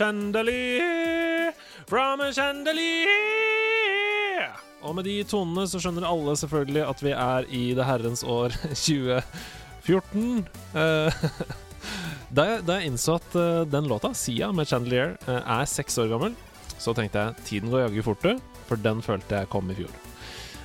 chandelier, from a chandelier. Og med de tonene så skjønner alle selvfølgelig at vi er i det herrens år 2014. Eh, da, jeg, da jeg innså at eh, den låta, Sia med Chandelier, eh, er seks år gammel, så tenkte jeg tiden går jaggu fort, for den følte jeg kom i fjor.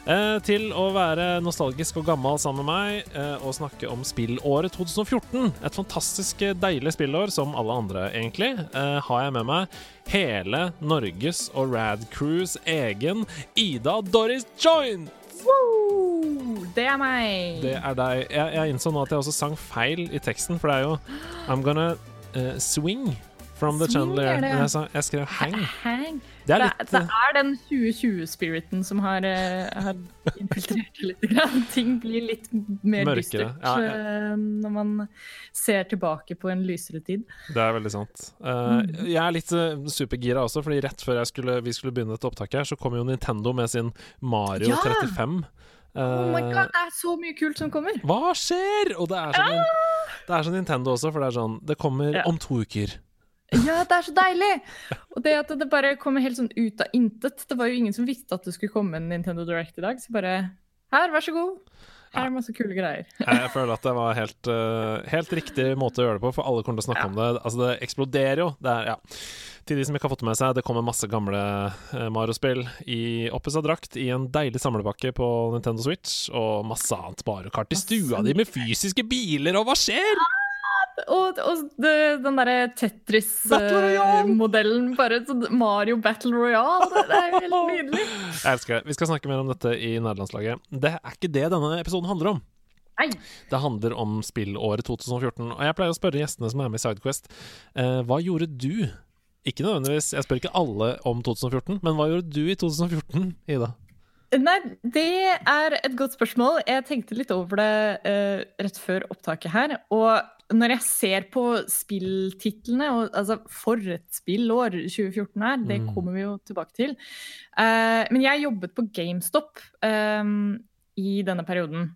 Eh, til å være nostalgisk og gammel sammen med meg eh, og snakke om spillåret 2014. Et fantastisk eh, deilig spillår, som alle andre, egentlig. Eh, har jeg med meg hele Norges og Rad Crews egen Ida Doris Joint! Woo! Det er meg. Det er deg. Jeg, jeg innså nå at jeg også sang feil i teksten, for det er jo I'm gonna uh, swing from the Swing chandelier. er. Men jeg, sa, jeg skrev hang. Hang. Det er litt det det er den 2020-spiriten som har, eh, har infiltrert litt. Grann. Ting blir litt mer Mørkere. dystert Ja, ja. når man ser tilbake på en lysere tid. Det er veldig sant. Eh, jeg er litt supergira også, fordi rett før skulle, vi skulle begynne dette opptaket, her, så kom jo Nintendo med sin Mario Ja! 35. Oh my Eh, god, det er så mye kult som kommer! hva skjer?! Og det er sånn, det er sånn Nintendo også, for det er sånn Det kommer om to uker. Ja, det er så deilig! Og det at det bare kommer helt sånn ut av intet. Det var jo ingen som visste at det skulle komme en Nintendo Direct i dag, så bare Her, vær så god. Her er masse kule greier. Jeg, føler at det var helt, uh, helt riktig måte å gjøre det på, for alle kommer til å snakke om det. Altså, det eksploderer jo. Det er, ja. Til de som ikke har fått det med seg, det kommer masse gamle eh, Mario-spill i oppussa drakt i en deilig samlepakke på Nintendo Switch, og masse annet Mario Kart i stua di med fysiske biler, og hva skjer?! Og, og det, den derre Tetris-modellen. Bare Mario Battle Royale. Det, det er jo helt nydelig. Jeg elsker det. Vi skal snakke mer om dette i nederlandslaget. Det er ikke det denne episoden handler om. Nei. Det handler om spillåret 2014. Og jeg pleier å spørre gjestene som er med i Sidequest, eh, hva gjorde du? Ikke nødvendigvis, jeg spør ikke alle om 2014, men hva gjorde du i 2014, Ida? Nei, det er et godt spørsmål. Jeg tenkte litt over det eh, rett før opptaket her. Og når jeg ser på spilltitlene, og, altså for et spillår 2014 er, det Mm. kommer vi jo tilbake til. Uh, men jeg jobbet på GameStop um, i denne perioden.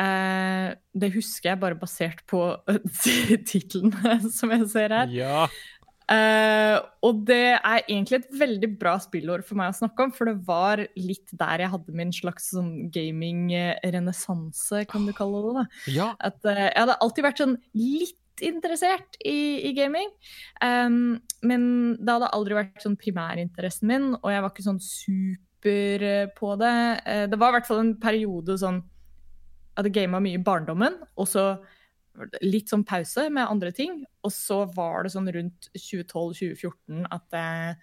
Uh, det husker jeg bare basert på titlene som jeg ser her. Ja. Eh, og det er egentlig et veldig bra spillord for meg å snakke om, for det var litt der jeg hadde min slags sånn gaming-renessanse, kan du kalle det. da. ja. At uh, jeg hadde alltid vært sånn litt interessert i, i gaming, um, men det hadde aldri vært sånn primærinteressen min, og jeg var ikke sånn super eh, på det. Uh, det var i hvert fall en periode sånn Jeg hadde gama mye i barndommen, og så litt sånn pause med andre ting. Og så var det sånn rundt 2012-2014 at jeg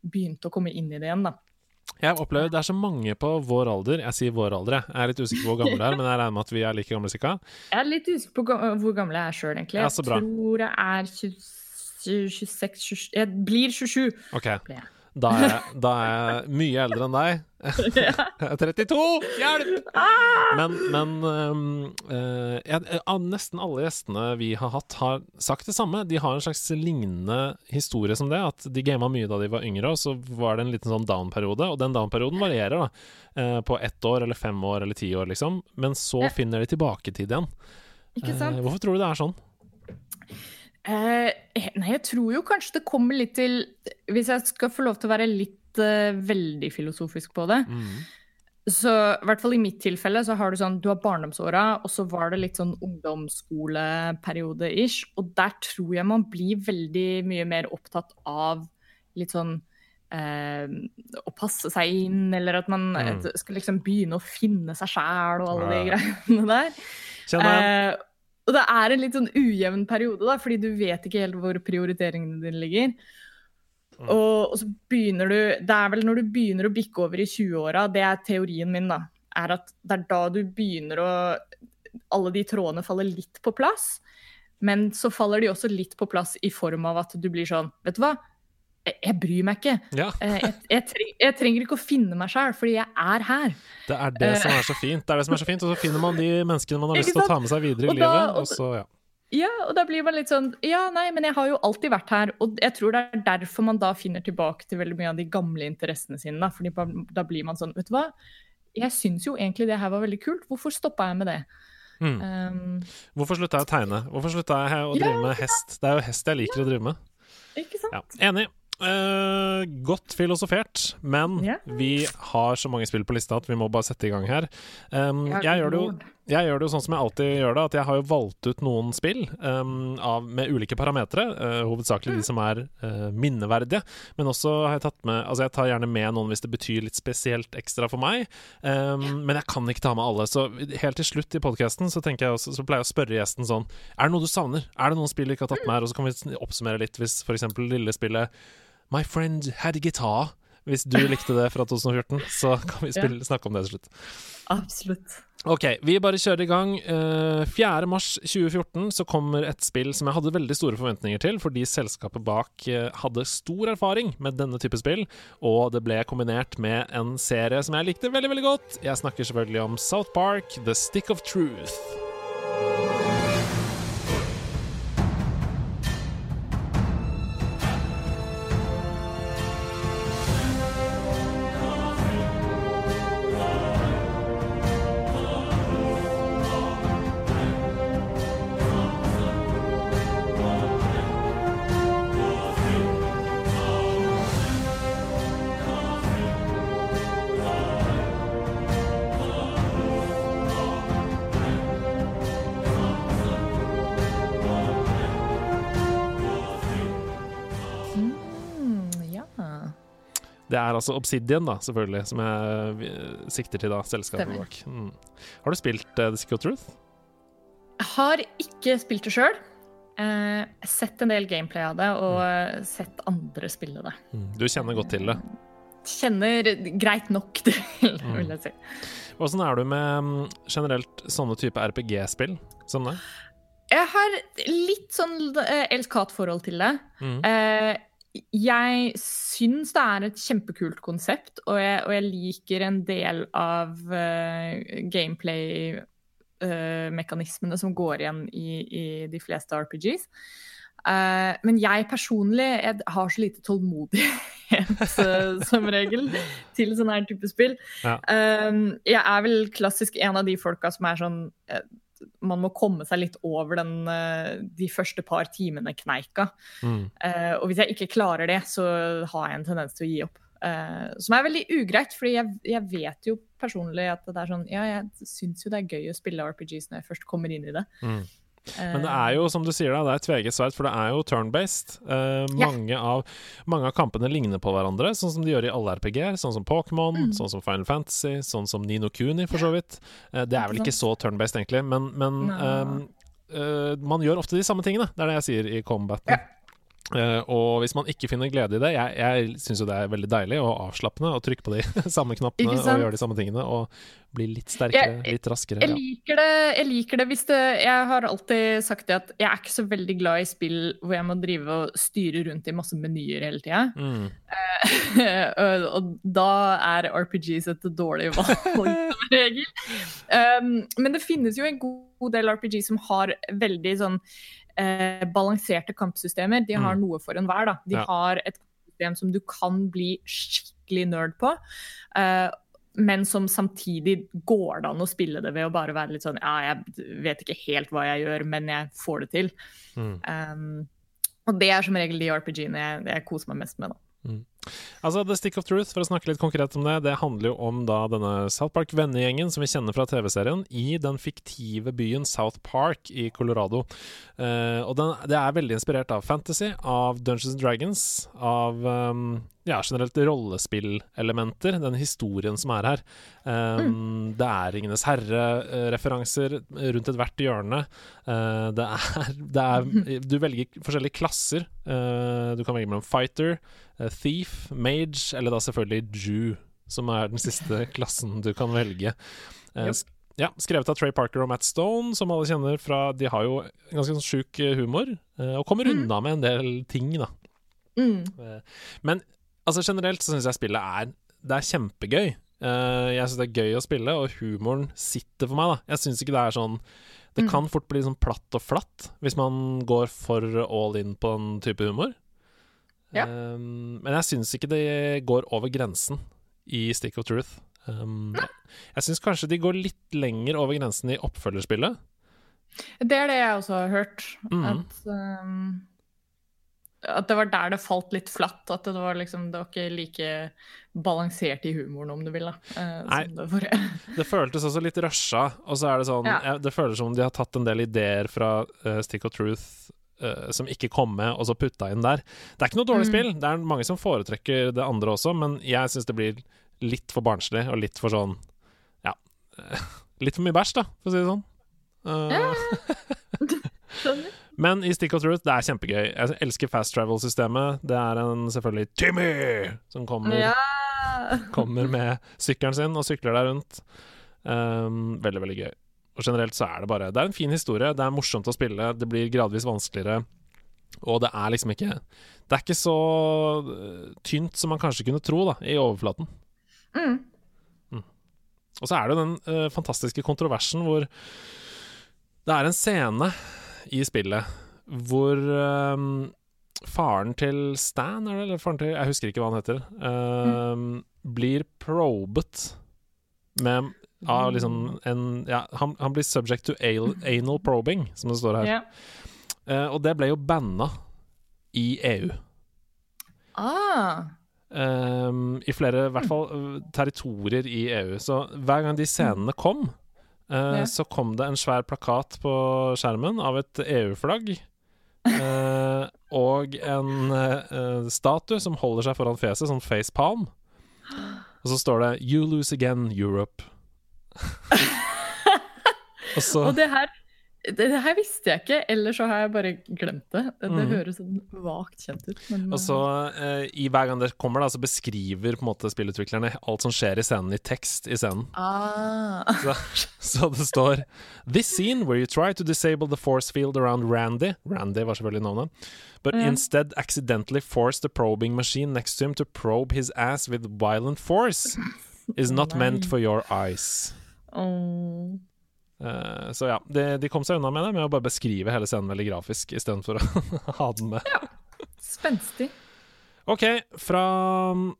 begynte å komme inn i det igjen, da. Jeg opplever det er så mange på vår alder Jeg sier vår alder, jeg. Er litt usikker på hvor gammel du er, men jeg regner med at vi er like gamle, cirka. Jeg er litt usikker på hvor gammel jeg er sjøl, egentlig. Jeg tror jeg er 26 27, Jeg blir 27. Okay. Ble jeg. Da er jeg, da er jeg mye eldre enn deg. Jeg er 32! Hjelp! Men, men øhm, øh, jeg, nesten alle gjestene vi har hatt, har sagt det samme. De har en slags lignende historie som det. At de gama mye da de var yngre, og så var det en liten sånn down-periode. Og den down-perioden varierer, da. Uh, På ett år eller fem år eller ti år, liksom. Men så finner de tilbake til det igjen. Eh, hvorfor tror du det er sånn? Eh, nei, jeg tror jo kanskje det kommer litt til Hvis jeg skal få lov til å være litt eh, veldig filosofisk på det, Mm. så i hvert fall i mitt tilfelle så har du sånn Du har barndomsåra, og så var det litt sånn ungdomsskoleperiode-ish. Og der tror jeg man blir veldig mye mer opptatt av litt sånn eh, å passe seg inn, eller at man Mm. eh, skal liksom begynne å finne seg sjæl og alle de greiene der. Kjenner jeg. Og det er en litt sånn ujevn periode, da, fordi du vet ikke helt hvor prioriteringene dine ligger. Mm. Og, og så begynner du Det er vel når du begynner å bikke over i 20-åra, det er teorien min, da, er at det er da du begynner å Alle de trådene faller litt på plass, men så faller de også litt på plass i form av at du blir sånn Vet du hva? Jeg, bryr meg ikke. Ja, Eh, Jeg, jeg, treng, jeg trenger ikke å finne meg sjøl, fordi jeg er her. det er det som er så fint. Det er det som er så fint, Og så finner man de menneskene man har lyst til å ta med seg videre i Og da- livet. og så, ja. Ja, og da blir man litt sånn Ja, nei, men jeg har jo alltid vært her. Og jeg tror det er derfor man da finner tilbake til veldig mye av de gamle interessene sine. Da, fordi da blir man sånn Vet du hva, jeg syns jo egentlig det her var veldig kult. Hvorfor stoppa jeg med det? Mm. Um, Hvorfor slutta jeg å tegne? Hvorfor slutta jeg å Ja, drive med hest? Det er jo hest jeg liker å drive med. ikke sant? Ja, enig. Uh, godt filosofert, men yeah. vi har så mange spill på lista at vi må bare sette i gang her. Um, Ja, jeg, gjør det jo, jeg gjør det jo sånn som jeg alltid gjør det, at jeg har jo valgt ut noen spill um, av, med ulike parametere, uh, hovedsakelig de som er uh, minneverdige, men også har jeg tatt med Altså, jeg tar gjerne med noen hvis det betyr litt spesielt ekstra for meg, um, men jeg kan ikke ta med alle. Så helt til slutt i podkasten så, også, så pleier jeg å spørre gjesten sånn Er det noe du savner? Er det noen spill du ikke har tatt med her? Og så kan vi oppsummere litt hvis f.eks. lille spillet My Friend Had a Guitar. Hvis du likte det fra 2014, så kan vi spille, snakke om det til slutt. Absolutt. Ok, vi bare kjører i gang. Eh, 4. mars 2014 så kommer et spill som jeg hadde veldig store forventninger til, fordi selskapet bak eh, hadde stor erfaring med denne type spill, og det ble kombinert med en serie som jeg likte veldig, veldig godt. Jeg snakker selvfølgelig om South Park, The Stick of Truth. Altså Obsidian, da, selvfølgelig, som jeg eh, sikter til, da, selskapet bak. Mm. Har du spilt uh, The Secret Truth? Jeg har ikke spilt det sjøl. Eh, sett en del gameplay av det, og mm. sett andre spille det. Mm. Du kjenner godt til det. Kjenner greit nok til, det, vil jeg si. Åssen er du med mm, generelt sånne type RPG-spill som det? Jeg har litt sånn eh, elsk-hat-forhold til det. Mm. Eh, jeg syns det er et kjempekult konsept, og jeg, og jeg liker en del av uh, gameplay-mekanismene som går igjen i, i de fleste RPGs. Uh, men jeg personlig jeg har så lite tålmodighet eh, som regel til sånn her type spill. Ja. Eh, jeg er vel klassisk en av de folka som er sånn man må komme seg litt over den, eh, de første par timene kneika. Mm. Eh, og hvis jeg ikke klarer det, så har jeg en tendens til å gi opp. Eh, som er veldig ugreit, fordi jeg, jeg vet jo personlig at det er sånn Ja, jeg syns jo det er gøy å spille RPGs når jeg først kommer inn i det. Mm. Men det er jo, som du sier, da, det er tveget sverd, for det er jo turn-based. Eh, Ja. mange, mange av kampene ligner på hverandre, sånn som de gjør i alle RPG-er. Sånn som Pokémon, Mm. sånn som Final Fantasy, sånn som Nino Kuni, for så vidt. Eh, det er vel Ikke så turn-based, egentlig, men, men ehm, eh, man gjør ofte de samme tingene. Det er det jeg sier i combaten. Ja. Eh, og hvis man ikke finner glede i det Jeg, jeg syns jo det er veldig deilig og avslappende å trykke på de samme knappene og gjøre de samme tingene og bli litt sterkere, Jeg- litt raskere. Jeg Ja. liker, det, jeg liker det hvis det Jeg har alltid sagt det at jeg er ikke så veldig glad i spill hvor jeg må drive og styre rundt i masse menyer hele tida. Mm. og, og da er RPGs et dårlig valg, som regel. Um, men det finnes jo en god del RPG som har veldig sånn eh, balanserte kampsystemer. De har Mm. noe for enhver, da. De Ja. har et kampsystem som du kan bli skikkelig nerd på. eh, men som samtidig går det an å spille det ved å bare være litt sånn Ja, jeg vet ikke helt hva jeg gjør, men jeg får det til. Mm. Um, og det er som regel de RPG-ene jeg, jeg koser meg mest med. da. Altså, The Stick of Truth, for å snakke litt konkret om det, det handler jo om da denne South Park-vennegjengen som vi kjenner fra TV-serien, i den fiktive byen South Park i Colorado. Uh, og den, det er veldig inspirert av fantasy, av Dungeons and Dragons, av um, ja, generelt rollespillelementer, den historien som er her. Um, Det er Ringenes herre-referanser rundt ethvert hjørne. Uh, det, er, det er Du velger forskjellige klasser. Uh, du kan velge mellom fighter, uh, thief, mage, eller da selvfølgelig Jew, som er den siste klassen du kan velge. Uh, Yep. ja, skrevet av Trey Parker og Matt Stone, som alle kjenner fra De har jo ganske sånn sjuk humor, og kommer Mm. unna med en del ting, da. Mm. Men altså generelt så syns jeg spillet er Det er kjempegøy. Uh, jeg syns det er gøy å spille, og humoren sitter for meg, da. Jeg syns ikke det er sånn Det Mm. kan fort bli sånn platt og flatt hvis man går for all in på en type humor. Ja. Um, men jeg syns ikke det går over grensen i Stick of Truth. Um, jeg syns kanskje de går litt lenger over grensen i oppfølgerspillet. Det er det jeg også har hørt. Mm. At um, at det var der det falt litt flatt. At det var liksom Det var ikke like balansert i humoren, om du vil, da. eh, Nei. det. Det føltes også litt rusha, og så er det sånn Ja. ja, Det føles som de har tatt en del ideer fra uh, Stick of Truth uh, som ikke kom med, og så putta inn der. Det er ikke noe dårlig Mm. spill, det er mange som foretrekker det andre også, men jeg syns det blir litt for barnslig, og litt for sånn Ja. litt for mye bæsj, da, for å si det sånn. Eh, Skjønner. Men i Stick of Truth, det er kjempegøy. Jeg elsker fast travel-systemet. Det er en selvfølgelig Timmy som kommer Ja. kommer med sykkelen sin og sykler der rundt. Um, veldig, veldig gøy. Og generelt så er det bare Det er en fin historie, det er morsomt å spille, det blir gradvis vanskeligere. Og det er liksom ikke Det er ikke så øh, tynt som man kanskje kunne tro, da, i overflaten. Mm. Og så er det jo den uh, fantastiske kontroversen hvor det er en scene i spillet hvor um, faren til Stan, er det, eller faren til Jeg husker ikke hva han heter. øhm, Blir probet med av liksom en Ja, han, han blir subject to al- anal probing, som det står her. Yeah. Uh, og det ble jo banna i EU. Ah. Um, I flere, i hvert fall, øh, territorier i EU. Så hver gang de scenene kom, eh, Ja. så kom det en svær plakat på skjermen av et EU-flagg. eh, og en eh, statue som holder seg foran fjeset, sånn face palm. Og så står det 'You lose again, Europe'. og så Og det her, det, det her visste jeg ikke, eller så har jeg bare glemt det. Det, Mhm. høres sånn vagt kjent ut. Men, Og så eh, i hver gang det kommer, da, så beskriver på en måte spillutviklerne alt som skjer i scenen, i tekst i scenen. ah. Så, så det står This scene where you try to disable the force field around Randy Randy var selvfølgelig navnet. But mm. instead accidentally force the probing machine next to him to probe his ass with violent force is not meant for your eyes. Åh. Eh, så ja, de, de kom seg unna med det med å bare beskrive hele scenen veldig grafisk istedenfor å ha den med. Ja, Spenstig. Ok, fra um,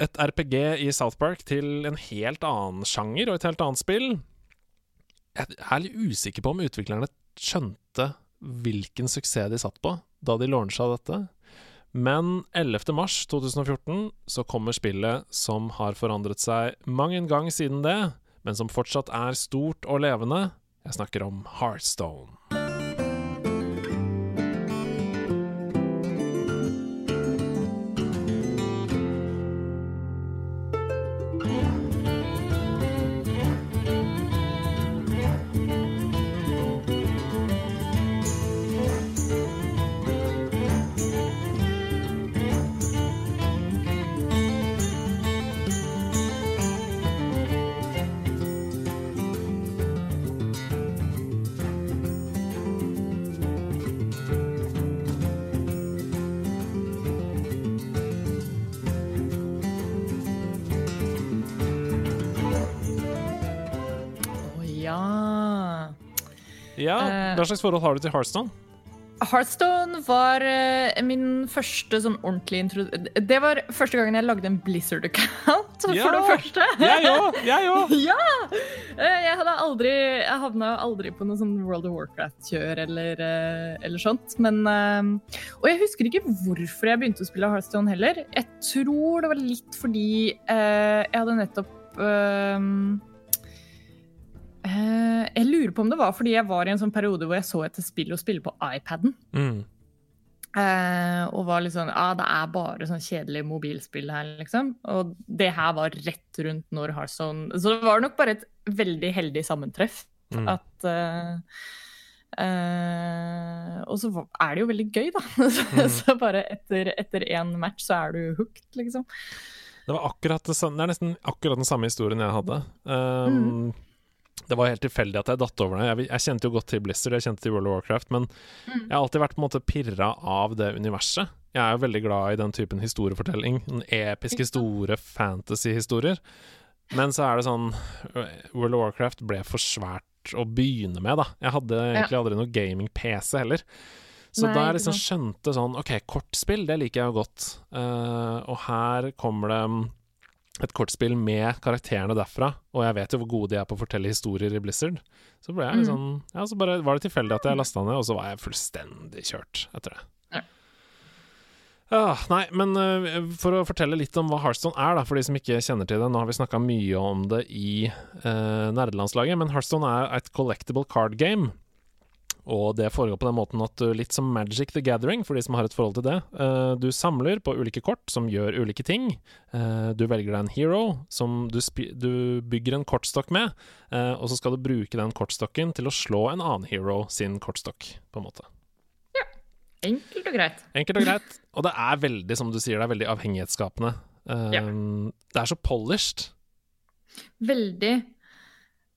et RPG i South Park til en helt annen sjanger og et helt annet spill. Jeg er litt usikker på om utviklerne skjønte hvilken suksess de satt på da de launcha dette. Men 11. mars 2014 så kommer spillet som har forandret seg mang en gang siden det, men som fortsatt er stort og levende. Jeg snakker om Heartstone. Hva slags forhold har du til Heartstone? Heartstone var eh, min første sånn ordentlige intro... Det var første gangen jeg lagde en Blizzard-account, Ja! for det første. Jeg ja, òg! Ja! Eh, Jeg hadde aldri Jeg havna aldri på noe sånn World of Warcraft-kjør eller, eh, eller sånt. Men Og jeg husker ikke hvorfor jeg begynte å spille Heartstone heller. Jeg tror det var litt fordi jeg hadde nettopp eh, Jeg lurer på om det var fordi jeg var i en sånn periode hvor jeg så etter spill og spille på iPaden. Mm. Uh, og var litt sånn Ja, det er bare sånn kjedelig mobilspill her, liksom. Og det her var rett rundt når Hearthstone Så det var nok bare et veldig heldig sammentreff. Mm. At uh, Uh, Og så er det jo veldig gøy, da. så, Mm. så bare etter, etter én match så er du hooked, liksom. Det var akkurat det Det er nesten akkurat den samme historien jeg hadde. Um, Mm. Det var helt tilfeldig at jeg datt over det. Jeg, jeg kjente jo godt til Blizzard, jeg kjente til World of Warcraft, men Mm. jeg har alltid vært på en måte pirra av det universet. Jeg er jo veldig glad i den typen historiefortelling. Den episke, store fantasy-historier. Men så er det sånn World of Warcraft ble for svært å begynne med, da. Jeg hadde egentlig aldri noe gaming-PC heller. Så Nei, da jeg liksom skjønte sånn OK, kortspill, det liker jeg jo godt. Uh, og her kommer det et kortspill med karakterene derfra, og jeg vet jo hvor gode de er på å fortelle historier i Blizzard. Så ble jeg litt Mm. sånn Ja, så bare var det tilfeldig at jeg lasta ned, og så var jeg fullstendig kjørt etter det. Ah, nei, men uh, for å fortelle litt om hva Hearthstone er, da, for de som ikke kjenner til det. Nå har vi snakka mye om det i uh, nerdelandslaget, men Hearthstone er et collectible card game. Og det foregår på den måten at du, litt som Magic the Gathering, for de som har et forhold til det. Uh, du samler på ulike kort som gjør ulike ting. du velger deg en hero som du, du bygger en kortstokk med, og så skal du bruke den kortstokken til å slå en annen hero sin kortstokk, på en måte. Ja. Enkelt og greit. Enkelt og greit. Og det er veldig, som du sier, det er veldig avhengighetsskapende. Ja. Det er så polished. Veldig.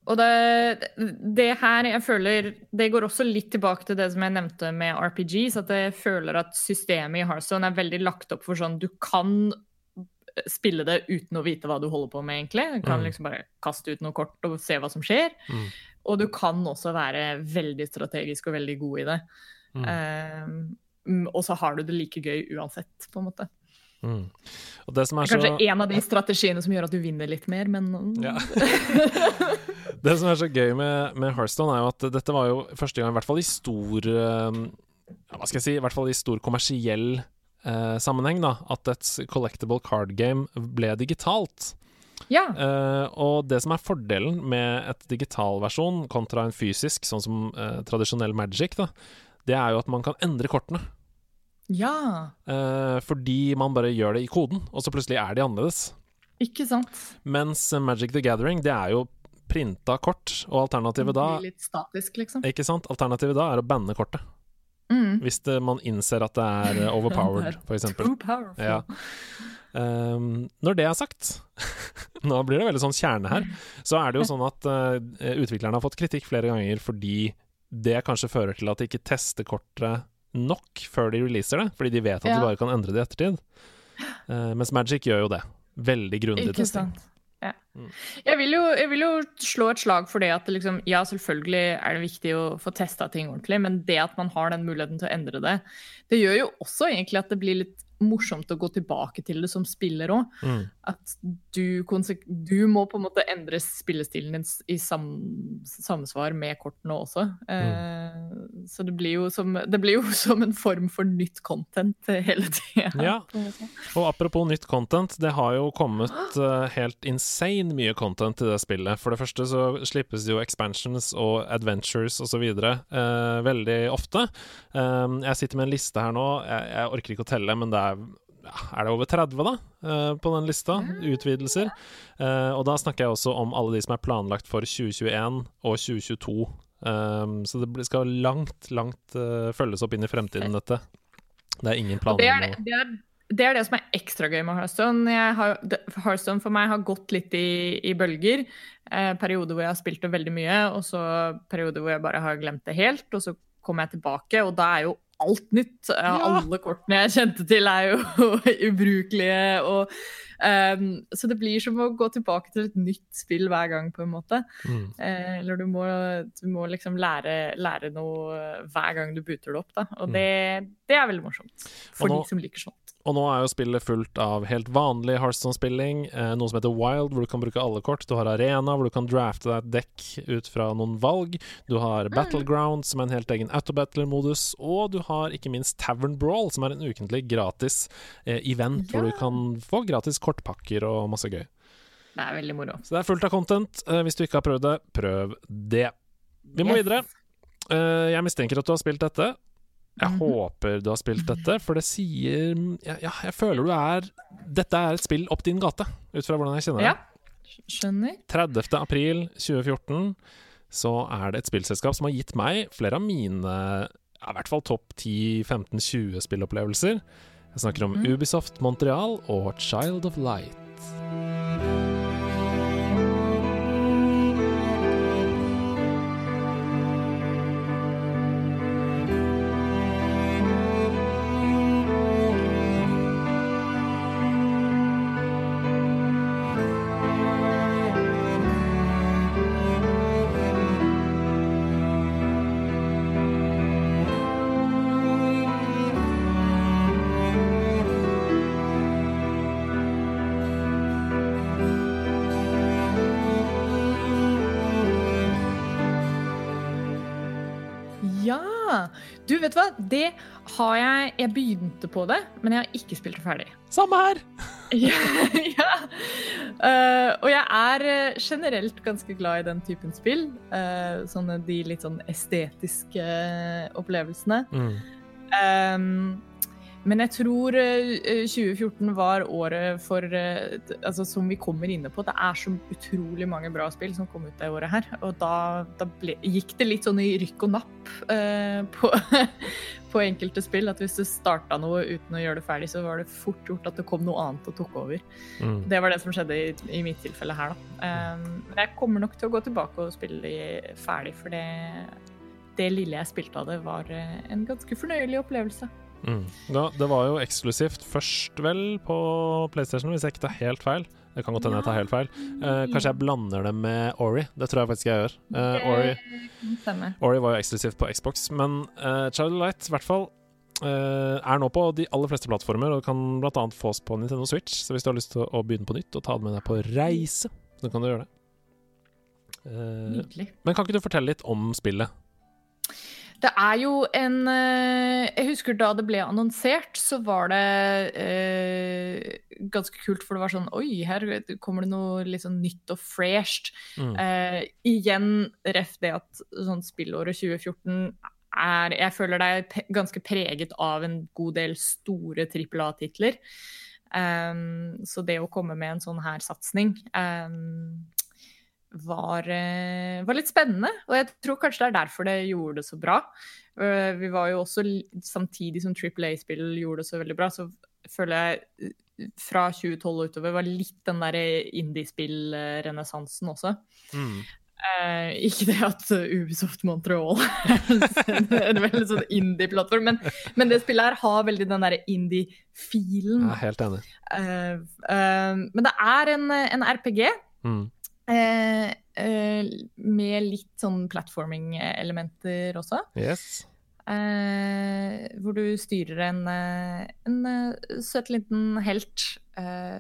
Og det, det, her jeg føler Det går også litt tilbake til det som jeg nevnte med RPGs. At jeg føler at systemet i Hearthstone er veldig lagt opp for sånn Du kan spille det uten å vite hva du holder på med, egentlig. Du kan mm. liksom bare kaste ut noe kort og se hva som skjer. Mm. Og du kan også være veldig strategisk og veldig god i det. Mm. Um, og så har du det like gøy uansett, på en måte. Mm. det som er så... Kanskje en av de strategiene som gjør at du vinner litt mer, men ja. Det som er så gøy med, med Hearthstone, er jo at dette var jo første gang, i hvert fall i stor uh, Hva skal jeg si, i hvert fall i stor kommersiell eh, sammenheng, da, at et collectible card game ble digitalt. Ja. Uh, og det som er fordelen med et digital versjon kontra en fysisk, sånn som uh, tradisjonell Magic, da, det er jo at man kan endre kortene. Ja. Eh, fordi man bare gjør det i koden, og så plutselig er de annerledes. Ikke sant. Mens Magic the Gathering, det er jo printa kort, og alternativet da Litt statisk, liksom. Ikke sant. Alternativet da er å banne kortet. Mm. Hvis det, man innser at det er overpowered, f.eks. Ja. Um, når det er sagt, nå blir det veldig sånn kjerne her, så er det jo sånn at uh, utviklerne har fått kritikk flere ganger fordi det kanskje fører til at de ikke tester kortet nok før de releaser det, fordi de vet at ja. de bare kan endre det i ettertid. Uh, mens Magic gjør jo det. Veldig grundig testing. Ja. Mm. Jeg, vil jo, jeg, vil jo, slå et slag for det at liksom, ja, selvfølgelig er det viktig å få testa ting ordentlig, men det at man har den muligheten til å endre det, det gjør jo også egentlig at det blir litt morsomt å gå tilbake til det som spiller òg. Mm. At du, du, må på en måte endre spillestilen din i sam, samsvar med kortene også. Mm. Eh, så det blir, som, det blir, jo som, en form for nytt content hele tida. Ja. Og apropos nytt content, det har jo kommet uh, helt insane mye content i det spillet. For det første så slippes jo expansions og adventures osv. Uh, veldig ofte. Um, jeg sitter med en liste her nå, jeg, jeg orker ikke å telle, men det er er det over 30 da, uh, på den lista? Utvidelser. Uh, og da snakker jeg også om alle de som er planlagt for 2021 og 2022. Um, så det skal langt, langt uh, følges opp inn i fremtiden, dette. Det er ingen planer det er, det, er, det er det som er ekstra gøy med Hearthstone. Har, Hearthstone for meg har gått litt i, i bølger. Eh, perioder hvor jeg har spilt det veldig mye, og så perioder hvor jeg bare har glemt det helt. Og så kommer jeg tilbake, og da er jo alt nytt. Ja. Alle kortene jeg kjente til, er jo ubrukelige. Og, um, så det blir som å gå tilbake til et nytt spill hver gang, på en måte. Mm. Uh, eller du må, du må liksom lære, lære, noe hver gang du booter det opp. Da. Og mm. det, det er veldig morsomt. For nå, de som liker sånt. Og nå er jo spillet fullt av helt vanlig Hearthstone-spilling. Eh, noe som heter Wild, hvor du kan bruke alle kort. Du har Arena, hvor du kan drafte deg et dekk ut fra noen valg. Du har mm. Battleground, som er en helt egen autobattler-modus. Og du har ikke minst Tavern Brawl, som er en ukentlig gratis eh, event, ja. hvor du kan få gratis kortpakker og masse gøy. Det er veldig moro. Så det er fullt av content. Eh, hvis du ikke har prøvd det, prøv det. Vi må yes. videre. Eh, jeg mistenker at du har spilt dette. Jeg mm -hmm. håper du har spilt dette, for det sier ja, ja, jeg føler du er Dette er et spill opp din gate, ut fra hvordan jeg kjenner deg. Ja, skjønner. 30. april 2014 så er det et spillselskap som har gitt meg flere av mine i hvert fall topp 10-15-20 spillopplevelser. Jeg snakker om mm. Ubisoft Montreal og Child of Light. Du, vet du hva? Det har jeg Jeg begynte på det, men jeg har ikke spilt det ferdig. Samme her! ja. ja. Uh, og jeg er eh, generelt ganske glad i den typen spill. Uh, sånne de litt sånn estetiske opplevelsene. Mm. Um, men jeg tror 2014 var året for altså Som vi kommer inne på, det er så utrolig mange bra spill som kom ut det året her. Og da, da ble, gikk det litt sånn i rykk og napp eh, på, på enkelte spill at hvis du starta noe uten å gjøre det ferdig, så var det fort gjort at det kom noe annet og tok over. Mm. Det var det som skjedde i, i mitt tilfelle her, da. Um, jeg kommer nok til å gå tilbake og spille ferdig, for det, det lille jeg spilte av det, var eh, en ganske fornøyelig opplevelse. Mm. Ja, det var jo eksklusivt først, vel, på PlayStation, hvis jeg ikke tar helt feil. Det kan godt hende jeg tar helt feil. Uh, kanskje jeg blander det med Ori. Det tror jeg faktisk jeg gjør. Uh, Ori, Ori, var jo eksklusivt på Xbox, men uh, Child Light i hvert fall uh, er nå på de aller fleste plattformer og kan bl.a. fås på Nintendo Switch. Så hvis du har lyst til å begynne på nytt og ta det med deg på reise, så kan du gjøre det. men kan ikke du fortelle litt om spillet? Det er jo en eh, Jeg husker da det ble annonsert, så var det eh, ganske kult, for det var sånn Oi, her kommer det noe litt sånn nytt og fresht. Mm. Eh, igjen ref det at sånn spillåret 2014 er Jeg føler det er ganske preget av en god del store trippel A-titler. Um, så det å komme med en sånn her satsing um, var, eh, var, litt spennende. Og jeg tror kanskje det er derfor det gjorde det så bra. Eh, vi var jo også, samtidig som Triple A-spill gjorde det så veldig bra, så føler jeg eh, fra 2012 og utover var litt den der indiespill-renessansen også. Mm. Eh, ikke det at Ubisoft Montreal er en veldig sånn indie-plattform, men, men, det spillet her har veldig den derre indie-filen. Er helt enig. Eh, eh, men det er en, en RPG. Mm. Eh, eh, med litt sånn platforming-elementer også. Yes. Eh, hvor du styrer en, eh, en uh, søt liten helt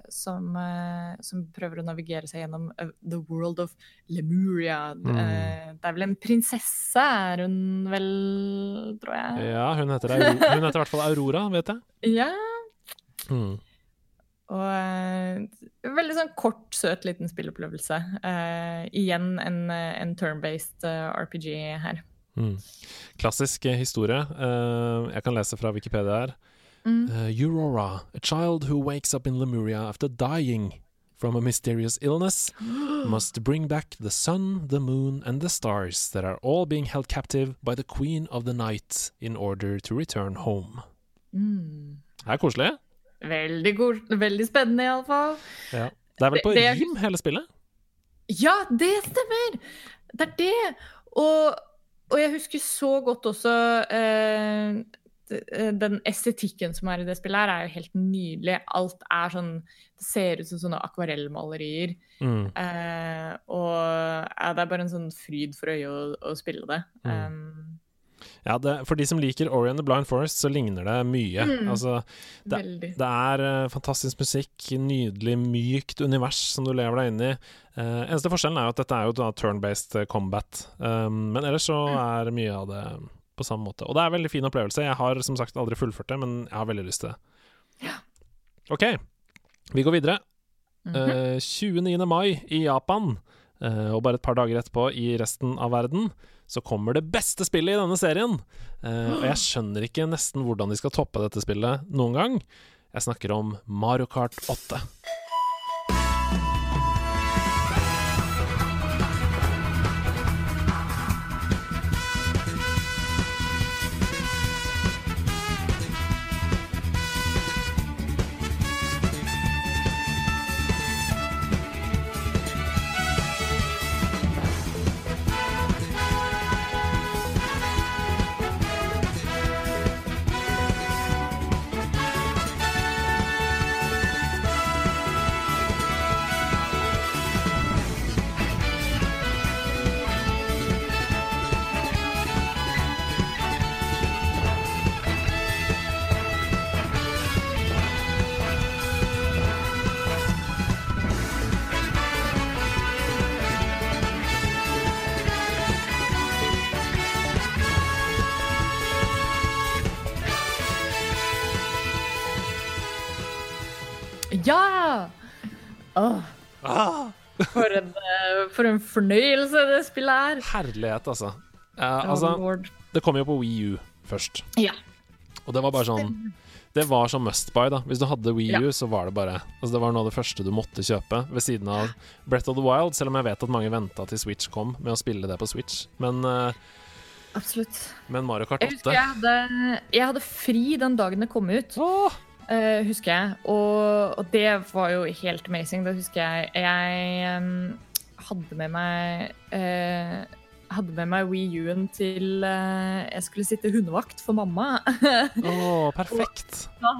som, som, prøver å navigere seg gjennom the world of Lemuria. Mm. det er vel en prinsesse, er hun vel, tror jeg? Ja, hun heter, hun heter i hvert fall Aurora, vet jeg. Ja. Mm. Og uh, veldig sånn kort, søt liten spillopplevelse. Uh, igjen en, en turn-based uh, eh, RPG her. Mm. Klassisk historie. jeg kan lese fra Wikipedia her. Mm. Aurora, a child who wakes up in Lemuria after dying from a mysterious illness, must bring back the sun, the moon, and the stars that are all being held captive by the queen of the night in order to return home. Mm. Det er koselig. Veldig, god, veldig spennende, iallfall. Ja. Det er vel på det, det rim, hele spillet? Ja, det stemmer! Det er det. Og, og jeg husker så godt også eh, den estetikken som er i det spillet, her er jo helt nydelig. Alt er sånn Det ser ut som sånne akvarellmalerier. Mm. Eh, og ja, det er bare en sånn fryd for øyet å, å spille det. Mm. Um, ja, det, for de som liker Ori and the Blind Forest, så ligner det mye. Mm, altså, det, det, er uh, fantastisk musikk, nydelig, mykt univers som du lever deg inn i. Uh, eneste forskjellen er jo at dette er jo turn-based eh, combat, um, men ellers så mm. er mye av det på samme måte. Og det er en veldig fin opplevelse. Jeg har som sagt aldri fullført det, men jeg har veldig lyst til det. Ja. OK, vi går videre. Mm -hmm. uh, 29. mai i Japan, og bare et par dager etterpå i resten av verden så kommer det beste spillet i denne serien. Uh, og jeg skjønner ikke nesten hvordan de skal toppe dette spillet noen gang. Jeg snakker om Mario Kart 8. Åh, Ah, for, en, eh, for en fornøyelse det spillet er. herlighet, altså. Eh, altså. Det kom jo på Wii U først. Ja. Og det var bare sånn Det var sånn must buy, da. Hvis du hadde Wii U, Ja. så var det bare Altså Det var noe av det første du måtte kjøpe, ved siden av Breath of the Wild, selv om jeg vet at mange venta til Switch kom med å spille det på Switch. Men, eh, Absolutt. men Mario Kart 8 jeg, jeg hadde, jeg hadde fri den dagen det kom ut, Åh, eh, husker jeg. Og, og det var jo helt amazing. Det husker jeg. Jeg um, hadde med meg uh, hadde med meg Wii U-en til uh, jeg skulle sitte hundevakt for mamma. åh, perfekt. da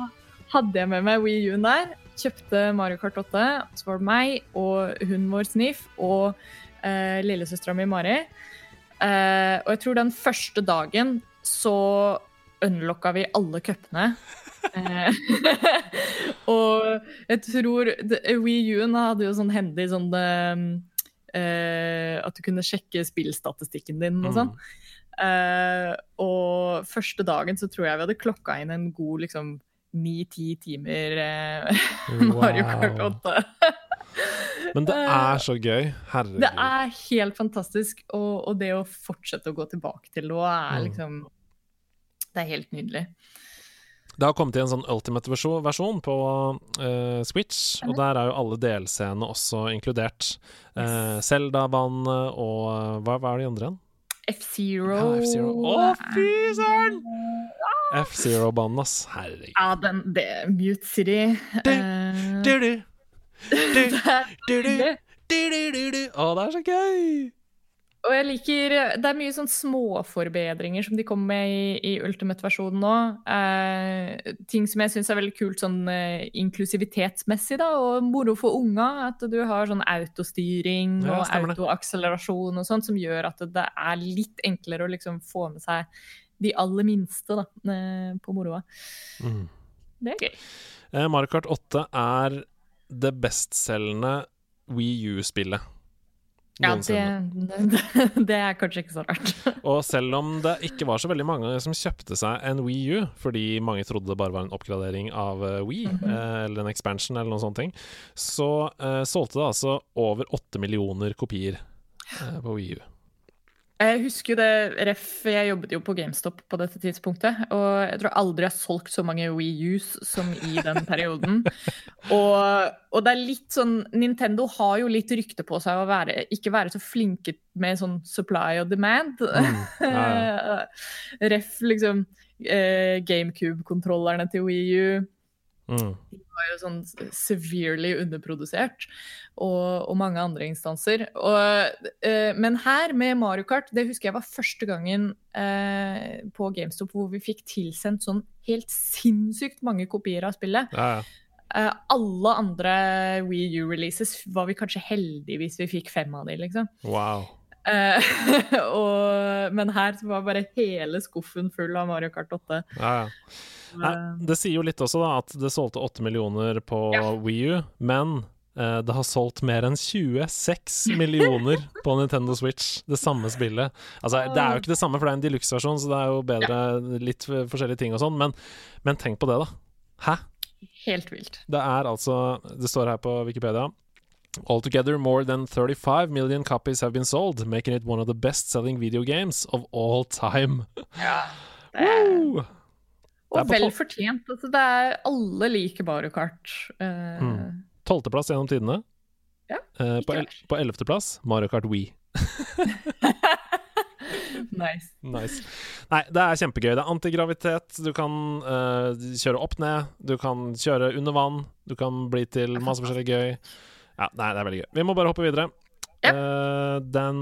hadde jeg med meg Wii U-en der. Kjøpte Mario Kart 8. Så var det meg og hunden vår Sniff og uh, lillesøstera mi Mari. Og jeg tror den første dagen så unlocka vi alle cupene. Eh, og jeg tror det- Wii U-en hadde jo sånn handy sånn eh, eh, At du kunne sjekke spillstatistikken din og sånn. Eh, og første dagen så tror jeg vi hadde klokka inn en god liksom ni-ti timer eh, Mario Kart 8. Men det er så gøy. Herregud. Det er helt fantastisk, og, og det å fortsette å gå tilbake til det er Mm. liksom Det er helt nydelig. Det har kommet i en sånn ultimate versjon, på uh, Switch, og der er jo alle delscenene også inkludert. Uh, Zelda-banene og eh, hva, hva er de andre igjen? F-Zero Ja, Å, fy søren! F-Zero-banen, ass. Herregud. Ja, den det, Mute City eh, Du-du, det du-du, nydelig. du-du-du-du. Å, det er så gøy! Og jeg liker Det er mye sånn småforbedringer som de kommer med i, i Ultimate-versjonen nå. Eh, ting som jeg syns er veldig kult sånn eh, inklusivitetsmessig, da, og moro for unga. At du har sånn autostyring Ja, og autoakselerasjon og sånt, som gjør at det er litt enklere å liksom få med seg de aller minste da, eh, på moroa. Mm. Det er gøy. Eh, Mario Kart 8 er det bestselgende Wii U-spillet. Ja, det, det, er kanskje ikke så rart. Og selv om det ikke var så veldig mange som kjøpte seg en Wii U, fordi mange trodde det bare var en oppgradering av eh, Wii, mm -hmm. eller en expansion eller noen sånne ting, så uh, solgte det altså over åtte millioner kopier uh, på Wii U. Jeg husker jo det, ref, jeg jobbet jo på GameStop på dette tidspunktet, og jeg tror aldri jeg har solgt så mange Wii Us som i den perioden. og, og det er litt sånn Nintendo har jo litt rykte på seg å være, ikke være så flinke med sånn supply og demand. Mm, ja, ja. ref liksom eh, GameCube-kontrollerne til Wii U Mm. var jo sånn severely underprodusert, og, og mange andre instanser. Og, eh, men her, med Mario Kart, det husker jeg var første gangen eh, på GameStop hvor vi fikk tilsendt sånn helt sinnssykt mange kopier av spillet. Ja, ja. Eh, alle andre Wii U-releases var vi kanskje heldige hvis vi fikk fem av de, liksom. Wow. Eh, og, men her var bare hele skuffen full av Mario Kart 8. Ja, ja. Nei, det sier jo litt også, da, at det solgte 8 millioner på Ja. Wii U, men eh, det har solgt mer enn 26 millioner på Nintendo Switch, det samme spillet. Altså, det er jo ikke det samme, for det er en deluxe-versjon, så det er jo bedre litt forskjellige ting og sånn, men, men tenk på det, da. Hæ? Helt vilt. Det er altså Det står her på Wikipedia. Altogether, more than 35 million copies have been sold, making it one of the best-selling video games of all time. Ja. Det er og på vel fortjent. Altså, det er alle liker Mario Kart. Eh, Mm. Gjennom tidene. Ja, Eh, på, ikke el verst. på ellevteplass Mario Kart Wii. nice. Nice. Nei, det er kjempegøy. Det er antigravitet. Du kan uh, kjøre opp ned. Du kan kjøre under vann. Du kan bli til masse forskjellig gøy. Ja, nei, det er veldig gøy. Vi må bare hoppe videre. Ja. Uh, den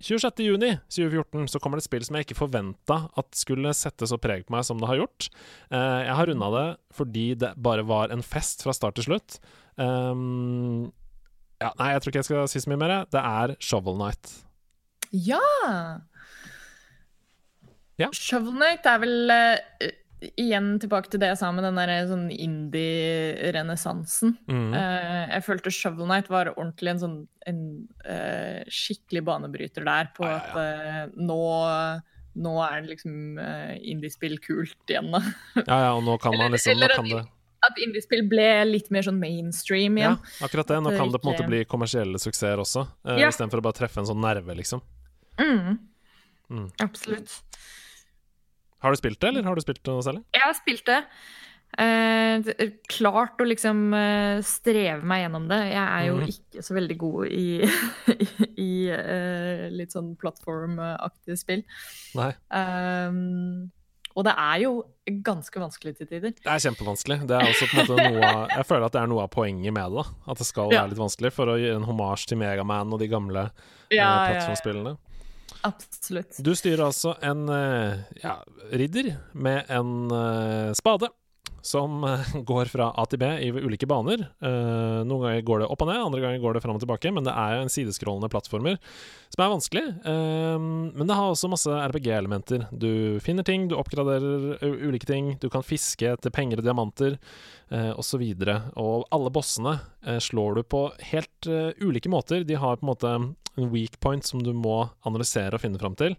26. juni 2014 så kommer det et spill som jeg ikke forventa at skulle sette så preg på meg som det har gjort. Eh, jeg har runda det fordi det bare var en fest fra start til slutt. Um, ja, nei, jeg tror ikke jeg skal si så mye mer. Det er Shovel Night. Ja! Ja. Shovel Knight er vel eh, igjen tilbake til det jeg sa med den der sånn indie-renessansen. Mm. Uh, jeg følte Shovel Knight var ordentlig en sånn en, uh, skikkelig banebryter der på Ja, ja, at eh, nå nå er det liksom indiespill kult igjen, da. Ja, ja, og nå kan man Eller- liksom Nå eller kan en- det At indiespill ble litt mer sånn mainstream Ja, akkurat det. Nå kan det på en måte bli kommersielle suksesser også, uh, Ja. istedenfor å bare treffe en sånn nerve, liksom. Mm. Mm. Absolutt. Har du spilt det, eller har du spilt noe særlig? Jeg har spilt det. Eh, klart å liksom eh, streve meg gjennom det. Jeg er jo mm. ikke så veldig god i, i eh, litt sånn plattformaktige spill. Nei. Um, og det er jo ganske vanskelig til tider. Det er kjempevanskelig. Det er også måte av, Jeg føler at det er noe av poenget med det. da At det skal være litt vanskelig, for å gi en homasj til Megaman og de gamle eh, Ja, ja, ja. Absolutt. Du styrer altså en eh, ja, ridder med en eh, spade. Som eh, går fra A til B i ulike baner. Uh, noen ganger går det opp og ned, andre ganger går det fram og tilbake. Men det er jo en sideskrålende plattformer som er vanskelig. Uh, men det har også masse RPG-elementer. Du finner ting, du oppgraderer ulike ting. Du kan fiske etter penger og diamanter, uh, osv. Og, og alle bossene uh, slår du på helt ulike måter. De har på en måte en weak point som du må analysere og finne fram til.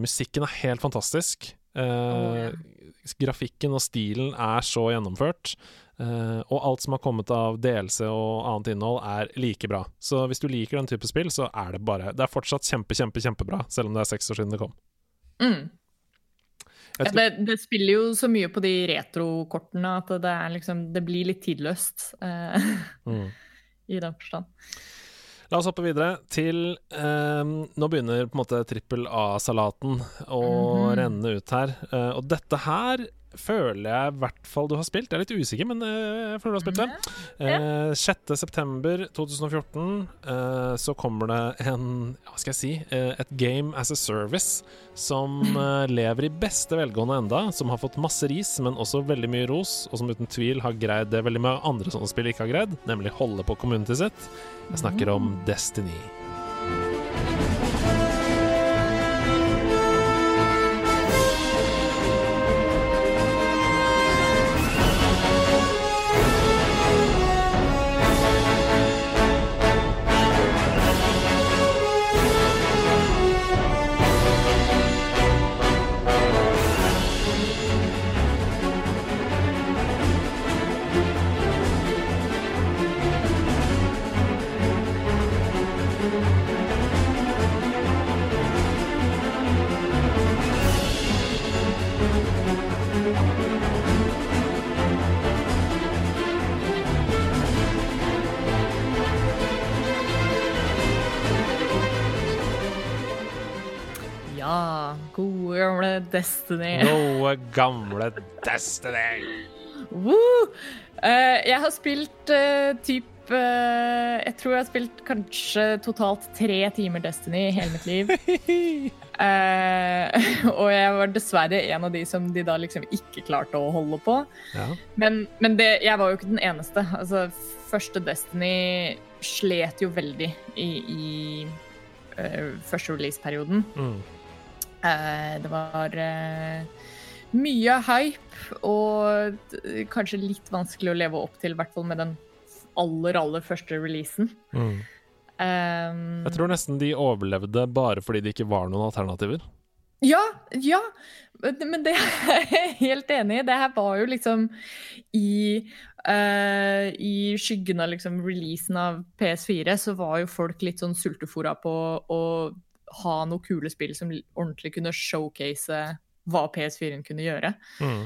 Musikken er helt fantastisk. Eh, ja. Grafikken og stilen er så gjennomført. eh, og alt som har kommet av DLC og annet innhold, er like bra. Så hvis du liker den type spill, så er det bare Det er fortsatt kjempe, kjempe, kjempebra, selv om det er seks år siden det kom. Mm. Tror- det, det spiller jo så mye på de retrokortene at det, liksom, det blir litt tidløst eh, mm. i den forstand. La oss hoppe videre til eh, Nå begynner på en måte trippel A-salaten å Mhm. renne ut her. Eh, og dette her føler jeg i hvert fall du har spilt. Jeg er litt usikker, men eh, jeg føler du har spilt det. Eh, 6.9.2014 eh, så kommer det en Hva skal jeg si? Eh, et game as a service som eh, lever i beste velgående enda. Som har fått masse ris, men også veldig mye ros. Og som uten tvil har greid det veldig mange andre sånne spill ikke har greid, nemlig holde på community sitt. Jeg snakker om Destiny. Gamle Destiny. Woo! Uh, jeg har spilt uh, typ uh, Jeg tror jeg har spilt kanskje totalt tre timer Destiny i hele mitt liv. Eh, og jeg var dessverre en av de som de da liksom ikke klarte å holde på. Ja. Men, men det, jeg var jo ikke den eneste. Altså, første Destiny slet jo veldig i, i eh, første release-perioden. Mm. Eh, det var eh, mye hype, og kanskje litt vanskelig å leve opp til, i hvert fall med den aller, aller første releasen. Mm. Um, Jeg tror nesten de overlevde bare fordi det ikke var noen alternativer. Ja, ja. Men det er jeg helt enig i. Det her var jo liksom i uh, I skyggen av liksom releasen av PS4 så var jo folk litt sånn sultefòra på å ha noen kule spill som ordentlig kunne showcase hva PS4-en kunne gjøre. Mm.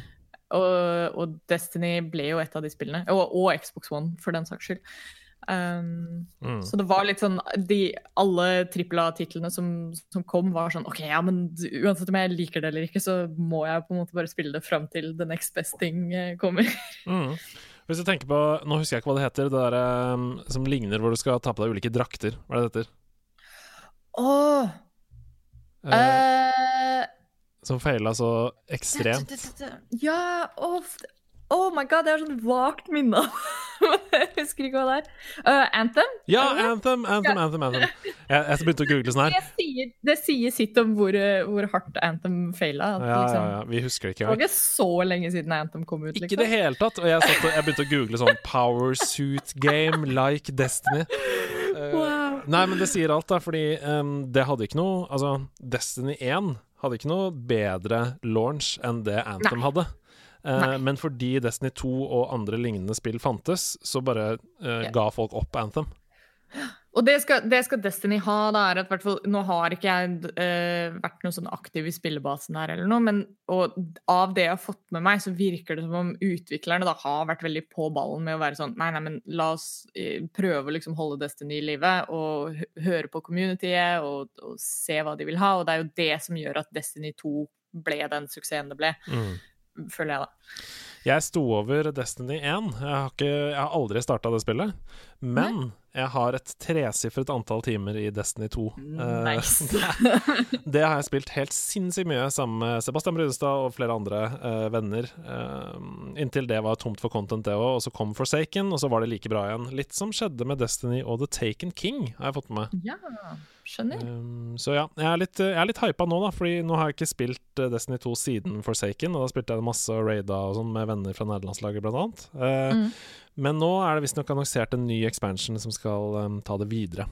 Og, og Destiny ble jo et av de spillene. Og, og Xbox One, for den saks skyld. Um, Mm. Så det var litt sånn de, Alle trippel A-titlene som, som kom, var sånn OK, ja, men uansett om jeg liker det eller ikke, så må jeg på en måte bare spille det fram til the next best thing eh, kommer. Mm. Hvis du tenker på Nå husker jeg ikke hva det heter, det der um, som ligner hvor du skal ta på deg ulike drakter. Hva er det det heter? Åh, Uh. eh, som feila så ekstremt. Ja, Oh, oh my god, jeg har sånn vagt minne av Jeg husker ikke hva det er. Uh, Anthem? Ja, det? Anthem, ja. Anthem. Anthem. Jeg, jeg begynte å google sånn her. Det sier, det sier sitt om hvor, eh, hvor hardt Anthem faila. Ja, ja, liksom, ja, vi husker det ikke Det var ikke så lenge siden Anthem kom ut. Ikke i liksom. det hele tatt. Og jeg, satt, jeg begynte å google sånn Power Suit Game like Destiny. Uh, Wow. Nei, men det sier alt, da, fordi um, det hadde ikke noe Altså, Destiny 1 hadde ikke noe bedre launch enn det Anthem hadde. Eh, men fordi Destiny 2 og andre lignende spill fantes, så bare eh, Ja. ga folk opp Anthem. Og det skal, det skal Destiny ha. Da, er at, hvert fall, nå har ikke jeg uh, vært noe sånn aktiv i spillebasen her, eller noe, men og av det jeg har fått med meg, så virker det som om utviklerne da har vært veldig på ballen med å være sånn Nei, nei, men la oss uh, prøve å liksom holde Destiny i live og høre på communityet og, og se hva de vil ha. Og det er jo det som gjør at Destiny 2 ble den suksessen det ble, Mm. føler jeg, da. Jeg sto over Destiny 1. Jeg har, ikke, jeg har aldri starta det spillet. Men jeg har et tresifret antall timer i Destiny 2. Eh, Nice. det har jeg spilt helt sinnssykt mye sammen med Sebastian Brunestad og flere andre uh, venner. Uh, inntil det var tomt for content, det òg. Og så kom Forsaken, og så var det like bra igjen. Litt som skjedde med Destiny og The Taken King, har jeg fått med meg. ja, skjønner. Um, så ja, jeg er litt, jeg er litt hypa nå, da, Fordi nå har jeg ikke spilt Destiny 2 siden Forsaken. Og da spilte jeg masse raida og sånn med venner fra nederlandslaget, blant annet. Uh, Mm. Men nå er det visstnok annonsert en ny expansion som skal um, ta det videre.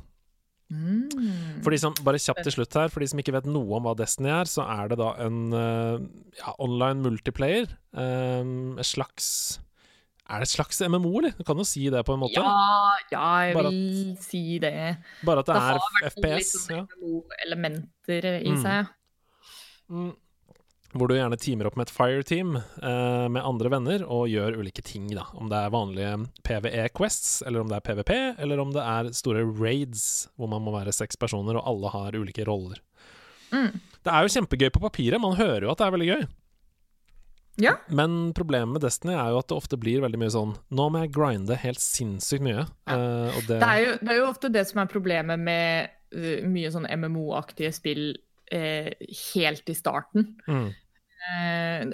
Mm. For de som, bare kjapt til slutt her, for de som ikke vet noe om hva Destiny er, så er det da en uh, ja, online multiplayer. Um, et slags Er det et slags MMO, eller? Du kan jo si det på en måte. Ja, ja, jeg Bare vil si det. Bare at det, Det har er vært litt sånn MMO-elementer i Mm. seg. Mm. Hvor du gjerne teamer opp med et fireteam eh, med andre venner og gjør ulike ting. da Om det er vanlige PVE-quests, eller om det er PVP, eller om det er store raids hvor man må være seks personer og alle har ulike roller. Mm. Det er jo kjempegøy på papiret, man hører jo at det er veldig gøy. Ja. Men problemet med Destiny er jo at det ofte blir veldig mye sånn Nå må jeg grinde helt sinnssykt mye. eh, og det, Det er, jo, det er jo ofte det som er problemet med uh, mye sånn MMO-aktige spill eh, helt i starten. mm, Eh,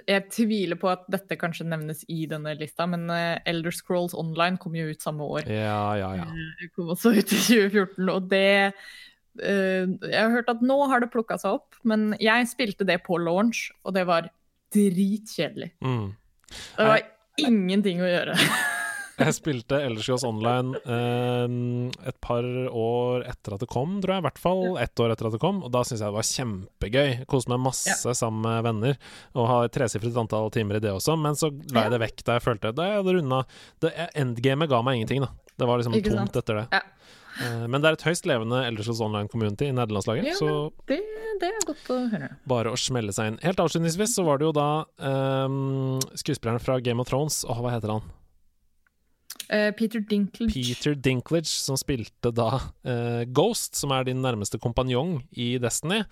jeg tviler på at dette kanskje nevnes i denne lista, men eh, Elder Scrolls Online kom jo ut samme år. Ja, ja, ja. Det kom også ut i 2014, og det eh, Jeg har hørt at nå har det plukka seg opp, men jeg spilte det på launch, og det var dritkjedelig. Mm. Det var ingenting å gjøre. Jeg spilte Elderscrolls Online eh, et par år etter at det kom, tror jeg. I hvert fall ett år etter at det kom. Og da syns jeg det var kjempegøy. Koste meg masse sammen med venner. Og har et tresifret antall timer i det også. Men så la jeg det vekk da jeg følte Da jeg hadde runda Endgamet ga meg ingenting, da. Det var liksom tomt etter det. Ja. Eh, men det er et høyst levende Elderscrolls Online-community i nederlandslaget. Ja, så Det, det er godt å høre. bare å smelle seg inn. Helt avslutningsvis så var det jo da eh, skuespilleren fra Game of Thrones Åh, hva heter han? Eh, Peter Dinklage. Peter Dinklage, som spilte da eh, Ghost, som er din nærmeste kompanjong i Destiny,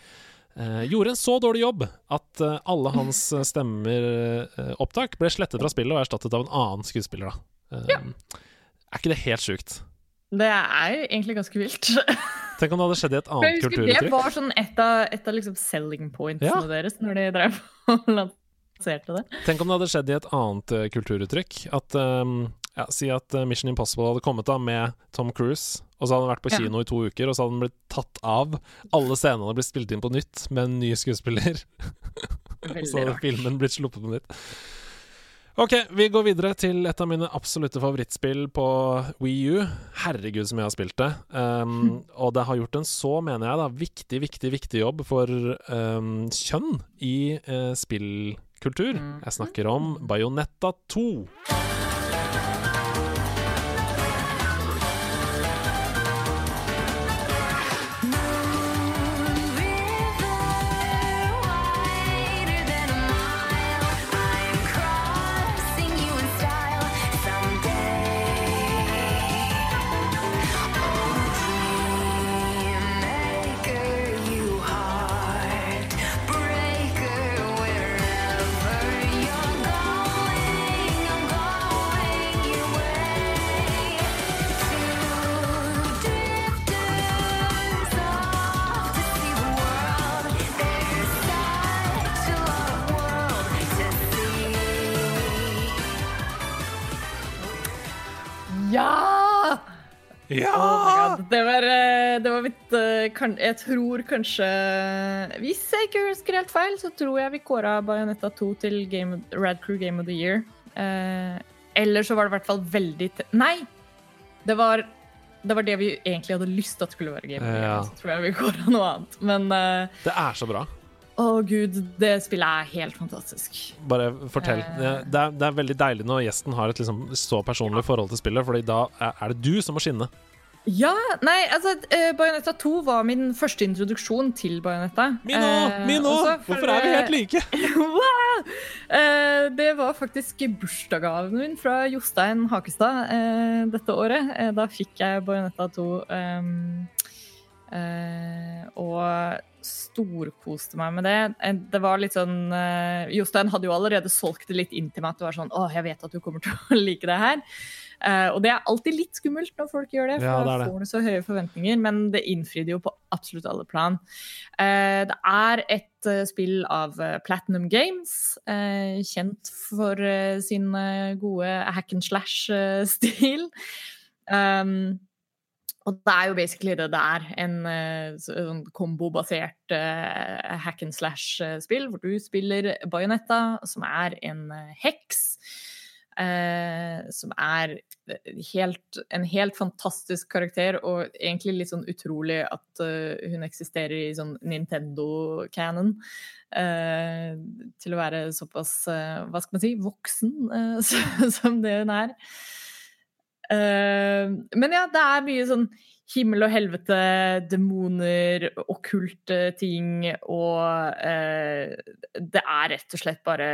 Uh, gjorde en så dårlig jobb at uh, alle hans eh, stemmer eh, opptak ble slettet fra spillet og erstattet av en annen skuespiller. Eh, Er ikke det helt sjukt? Det er egentlig ganske vilt. Tenk om det hadde skjedd i et annet husker det var sånn et av, et av liksom selling pointsene Ja. deres når de drev og lanserte det. Tenk om det hadde skjedd i et annet kulturuttrykk. At eh, ja, Si at eh, Mission Impossible hadde kommet da med Tom Cruise, og så hadde han vært på Ja. kino i to uker, og så hadde han blitt tatt av. Alle scenene hadde blitt spilt inn på nytt med en ny skuespiller. Og så hadde filmen blitt sluppet på nytt. Ok, vi går videre til et av mine absolutte favorittspill på Wii U. Herregud, som jeg har spilt det. Um, og det har gjort en så, mener jeg, da, viktig, viktig, viktig jobb for um, kjønn i uh, spillkultur. Jeg snakker om Bajonetta 2. Ja! Oh. Det var, eh, det var mitt eh, kan, Jeg tror kanskje Hvis jeg ikke husker helt feil, så tror jeg vi kåra Bajonetta 2 til Game, Rad Crew Game of the Year. Eh, eller så var det i hvert fall veldig Nei! Det var, det var det vi egentlig hadde lyst til at skulle være Game of the Year. Ja. Så tror jeg vi kåra noe annet. Men eh, Det er så bra. Å gud, det spillet er helt fantastisk. Bare fortell. Eh. Det, er, det er veldig deilig når gjesten har et liksom så personlig forhold til spillet, Fordi da er det du som må skinne. Ja, nei, altså uh, Bayonetta 2 var min første introduksjon til Bajonetta. Min òg! Eh, Min òg! Hvorfor er vi helt eh, like? wow! Eh, det var faktisk bursdagsgaven min fra Jostein Hakestad eh, dette året. Eh, da fikk jeg Bajonetta 2. ehm, eh, og storkoste meg med det. Eh, Det var litt sånn eh, Jostein hadde jo allerede solgt det litt inn til meg. At det var sånn Å, jeg vet at du kommer til å like det her. Eh, og det er alltid litt skummelt når folk gjør det, for Ja, det da får du så høye forventninger. Men det innfridde jo på absolutt alle plan. Eh, det er et eh, spill av eh, Platinum Games, eh, kjent for eh, sin eh, gode hack and slash-stil. Um, og det er jo basically det det er. En uh, sånn kombobasert uh, hack and slash-spill, hvor du spiller Bajonetta, som er en eh, heks. Uh, som er helt, en helt fantastisk karakter, og egentlig litt sånn utrolig at eh, hun eksisterer i sånn Nintendo-canon. eh, til å være såpass, eh, hva skal man si, voksen eh, som det hun er. Eh, men ja, det er mye sånn himmel og helvete, demoner, okkulte ting, og eh, det er rett og slett bare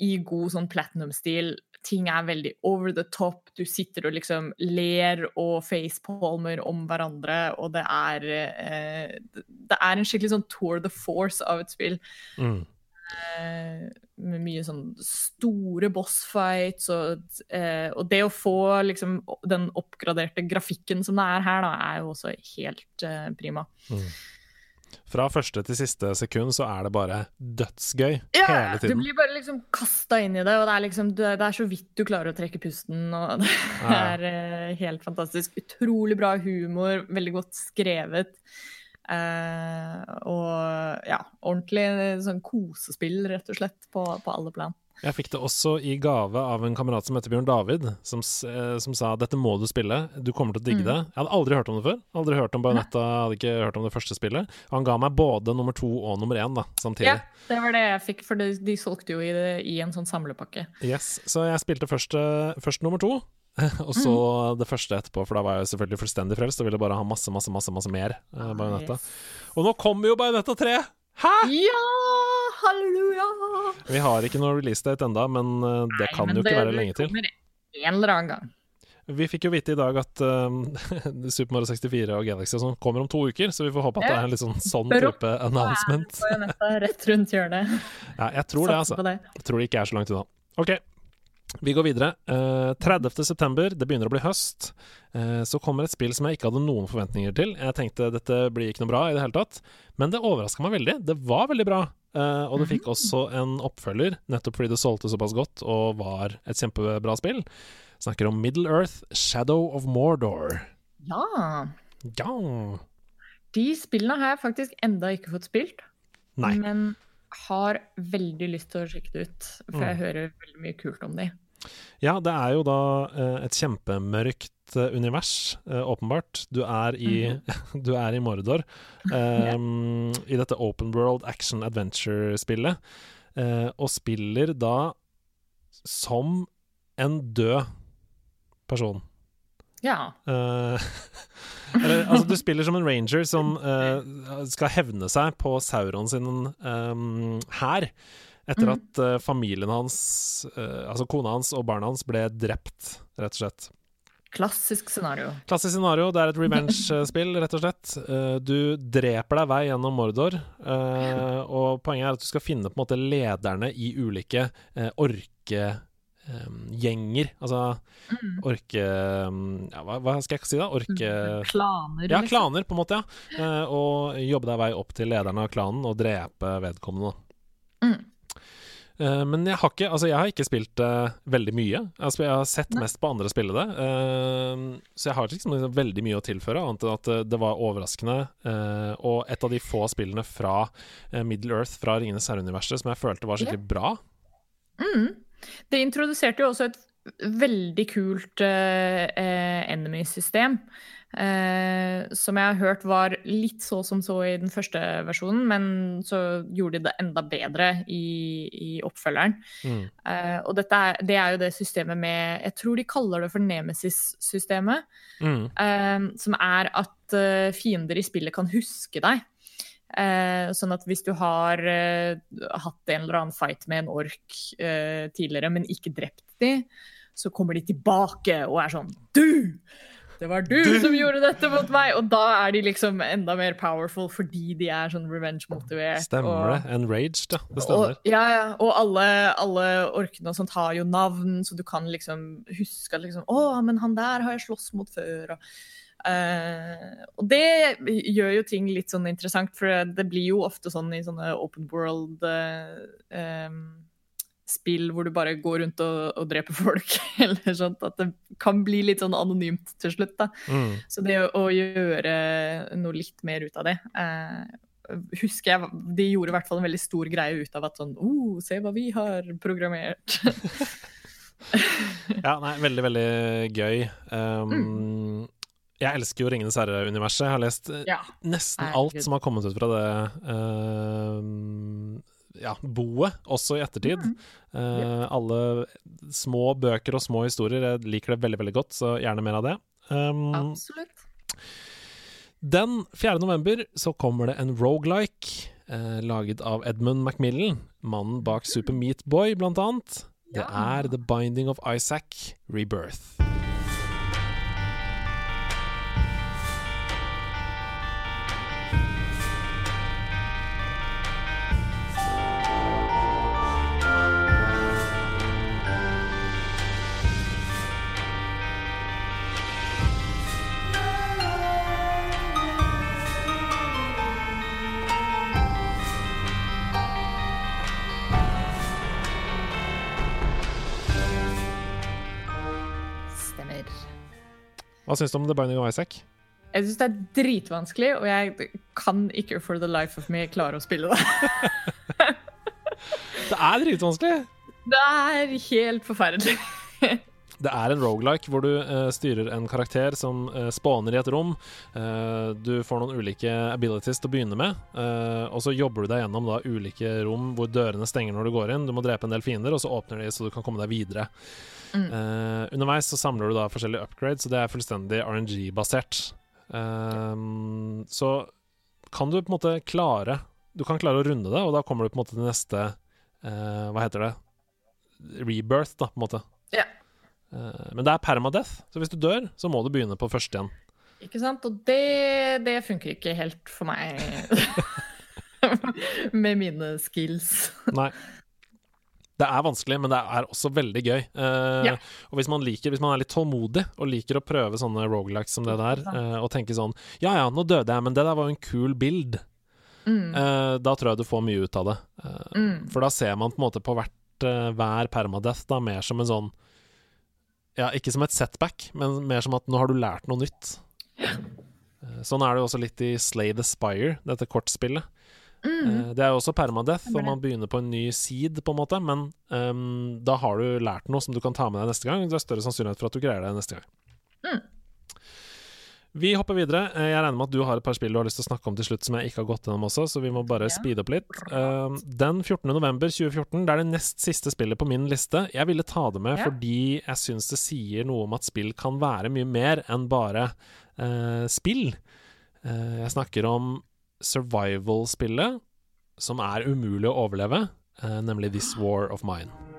i god sånn platinum-stil. Ting er veldig over the top. Du sitter og liksom ler og facepalmer om hverandre, og det er eh, Det er en skikkelig sånn tour the force av et spill. Mm. Eh, med mye sånn store bossfights og, eh, og det å få liksom den oppgraderte grafikken som det er her, da, er jo også helt eh, prima. Fra første til siste sekund så er det bare dødsgøy Ja, hele du blir bare liksom kasta inn i det, og det er liksom det er så vidt du klarer å trekke pusten, og det Ja. er eh, helt fantastisk. Utrolig bra humor, veldig godt skrevet. Eh, og ja, ordentlig sånn kosespill, rett og slett, på, på alle plan. Jeg fikk det også i gave av en kamerat som heter Bjørn David, som, eh, som sa dette må du spille, du kommer til å digge Mm. det. Jeg hadde aldri hørt om det før. Aldri hørt om Bajonetta, hadde ikke hørt om det første spillet. Han ga meg både nummer to og nummer én da, samtidig. Ja, det var det jeg fikk, for de, de solgte jo i, det, i en sånn samlepakke. Yes, Så jeg spilte først, eh, først nummer to, og så Mm. det første etterpå, for da var jeg selvfølgelig fullstendig frelst og ville bare ha masse, masse, masse, masse mer uh, Bajonetta. Ah, Yes. Og nå kommer jo Bajonetta 3! Hæ?! Ja! Halleluja! Vi har ikke noe release date enda, men uh, det Nei, kan men jo ikke være lenge til. En eller annen gang. Vi fikk jo vite i dag at uh, Super Mario 64 og Galaxy og sånn kommer om to uker, så vi får håpe at det er en litt sånn, sånn type announcement. Bajonetta rett rundt hjørnet. Ja, jeg tror det, altså. Jeg tror det ikke er så langt unna. OK, vi går videre. Uh, 30. september, det begynner å bli høst. Uh, så kommer et spill som jeg ikke hadde noen forventninger til. Jeg tenkte dette blir ikke noe bra i det hele tatt, men det overraska meg veldig. Det var veldig bra. Uh, og det fikk også en oppfølger, nettopp fordi det solgte såpass godt og var et kjempebra spill. Snakker om Middle Earth, Shadow of Mordor. Ja. Ja. De spillene har jeg faktisk enda ikke fått spilt, Nei. men har veldig lyst til å sjekke det ut. For jeg Mm. hører veldig mye kult om de. Ja, det er jo da eh, et kjempemørkt eh, univers, eh, åpenbart. Du er i, du er i Mordor. eh, I dette open world action adventure-spillet. eh, og spiller da som en død person. Ja. Uh, eller, altså, du spiller som en ranger som uh, skal hevne seg på Sauron sin um, hær. Etter Mhm. at uh, familien hans, altså kona hans og barna hans, ble drept, rett og slett. Klassisk scenario. Klassisk scenario. Det er et revenge-spill, rett og slett. Du dreper deg vei gjennom Mordor, og poenget er at du skal finne på en måte lederne i ulike uh, orkegjenger. altså Mm. orke... Ja, hva, hva skal jeg si da? Orke... Klaner, Ja, liksom. klaner, på en måte, ja. Eh, og jobbe deg vei opp til lederen av klanen og drepe vedkommende. Mm. Eh, men jeg har ikke, altså jeg har ikke spilt det veldig mye. Har, jeg har sett Nei. mest på andre spille det. eh, så jeg har liksom liksom veldig mye å tilføre, annet enn at det var overraskende. og et av de få spillene fra Middle Earth, fra Ringenes herre-universet, som jeg følte var skikkelig bra. Mm. Det introduserte jo også et veldig kult uh, enemy-system. Eh, som jeg har hørt var litt så som så i den første versjonen, men så gjorde de det enda bedre i, i oppfølgeren. Mm. Eh, og dette er, det er jo det systemet med Jeg tror de kaller det for Nemesis-systemet. Mm. eh, som er at eh, fiender i spillet kan huske deg. Eh, sånn at hvis du har eh, hatt en eller annen fight med en ork eh, tidligere, men ikke drept de, så kommer de tilbake og er sånn Du! Det var du, Du! som gjorde dette mot meg! Og da er de liksom enda mer powerful fordi de er sånn revenge-motivert. Stemmer og- det. Enraged, ja. Det stemmer. og, ja, ja. og alle, alle orkene og sånt har jo navn, så du kan liksom huske at liksom, Å, men han der har jeg slåss mot før. Og, eh, og det gjør jo ting litt sånn interessant, for det blir jo ofte sånn i sånne open world-spill uh, spill hvor du bare går rundt og, og dreper folk, eller sånt, at det kan bli litt sånn anonymt til slutt. da. Mm. Så det å, å gjøre noe litt mer ut av det uh, Husker jeg, De gjorde i hvert fall en veldig stor greie ut av at sånn oh, Se hva vi har programmert. Ja, nei, veldig, veldig gøy. Um, Jeg elsker jo Ringenes herre-universet. Jeg har lest eh, ja. nesten Nei, alt som har kommet ut fra det uh, ja, boet, også i ettertid. Uh, alle små bøker og små historier. Jeg liker det veldig, veldig godt, så gjerne mer av det. Um, Absolutt. Den 4. november så kommer det en rogelike eh, laget av Edmund Macmillan, mannen bak Super Meat Boy, blant annet. Det er The Binding of Isaac Rebirth. Hva syns du om The Binding of Isaac? Jeg syns det er dritvanskelig, og jeg kan ikke for the life of me klare å spille det. Det er dritvanskelig! Det er helt forferdelig. Det er en rogelike hvor du uh, styrer en karakter som uh, spawner i et rom. Uh, du får noen ulike abilities til å begynne med, eh, og så jobber du deg gjennom da, ulike rom hvor dørene stenger når du går inn. Du må drepe en del fiender, og så åpner de så du kan komme deg videre. Mm. Uh, underveis så samler du da forskjellige upgrades, så det er fullstendig RNG-basert. Um, så kan du på en måte klare Du kan klare å runde det, og da kommer du på en måte til neste uh, Hva heter det? Rebirth, da, på en måte. Ja. Uh, men det er permadeath, så hvis du dør, så må du begynne på første igjen. Ikke sant? Og det, det funker ikke helt for meg. Med mine skills. Nei. Det er vanskelig, men det er også veldig gøy. Uh, yeah. Og hvis man liker Hvis man er litt tålmodig og liker å prøve sånne rogelikes som det der, uh, og tenker sånn Ja ja, nå døde jeg, men det der var jo en kul bild. Mm. Uh, da tror jeg du får mye ut av det. Eh, Mm. For da ser man på en måte på hvert, eh, hver permadeath da mer som en sånn Ja, ikke som et setback, men mer som at nå har du lært noe nytt. Eh, Sånn er det jo også litt i Slay the Spire, dette kortspillet. Mm. Eh, Det er jo også permadeath, og man begynner på en ny seed, på en måte, men um, da har du lært noe som du kan ta med deg neste gang. Det er større sannsynlighet for at du greier det neste gang. Mm. Vi hopper videre. Eh, Jeg regner med at du har et par spill du har lyst til å snakke om til slutt som jeg ikke har gått gjennom også, så vi må bare Ja. speede opp litt. Um, Den 14. november 2014, det er det nest siste spillet på min liste. Jeg ville ta det med Ja. fordi jeg syns det sier noe om at spill kan være mye mer enn bare uh, spill. Uh, jeg snakker om survival-spillet som er umulig å overleve, eh, nemlig This War of Mine.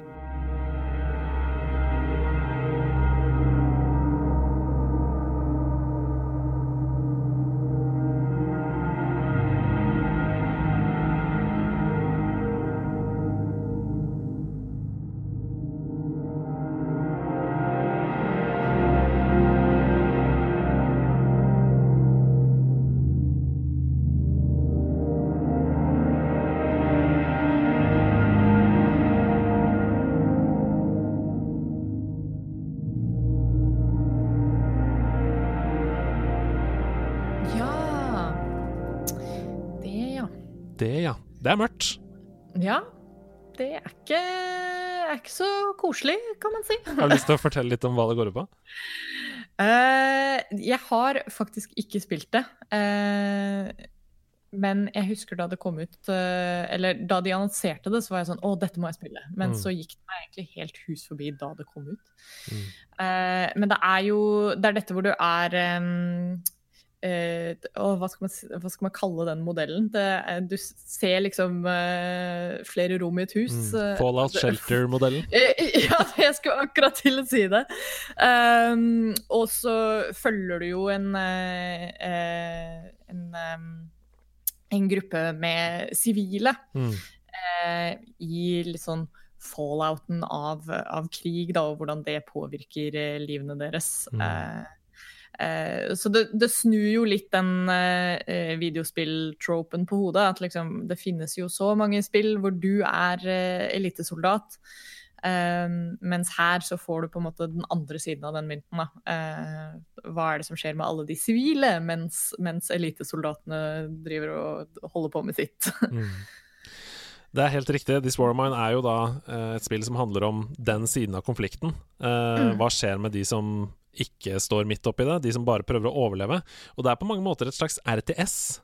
Det, er mørkt. Ja. Det er ikke er ikke så koselig, kan man si. Har du lyst til å fortelle litt om hva det går ut på? Uh, jeg har faktisk ikke spilt det. Uh, men jeg husker da det kom ut uh, Eller da de annonserte det, så var jeg sånn Å, dette må jeg spille. Men Mm. så gikk det meg egentlig helt hus forbi da det kom ut. Mm. Men det er jo Det er dette hvor du er um, eh, å, hva, skal man, hva skal man kalle den modellen? Det du ser liksom uh, flere rom i et hus. Mm. eh, Fallout Shelter-modellen. Uh, Ja, jeg skulle akkurat til å si det. Um, og så følger du jo en en, um, en gruppe med sivile Mm. i litt sånn fallouten av, av krig, da, og hvordan det påvirker livene deres. Mm. Eh, så det, det snur jo litt den eh, videospill-tropen på hodet. At liksom, det finnes jo så mange spill hvor du er eh, elitesoldat. eh, mens her så får du på en måte den andre siden av den mynten. Eh, hva er det som skjer med alle de sivile, mens, mens elitesoldatene driver og holder på med sitt. Mm. Det er helt riktig. This War of Mine er jo da eh, et spill som handler om den siden av konflikten. Eh, Mm. Hva skjer med de som ikke står midt oppi det, de som bare prøver å overleve. Og det er på mange måter et slags RTS.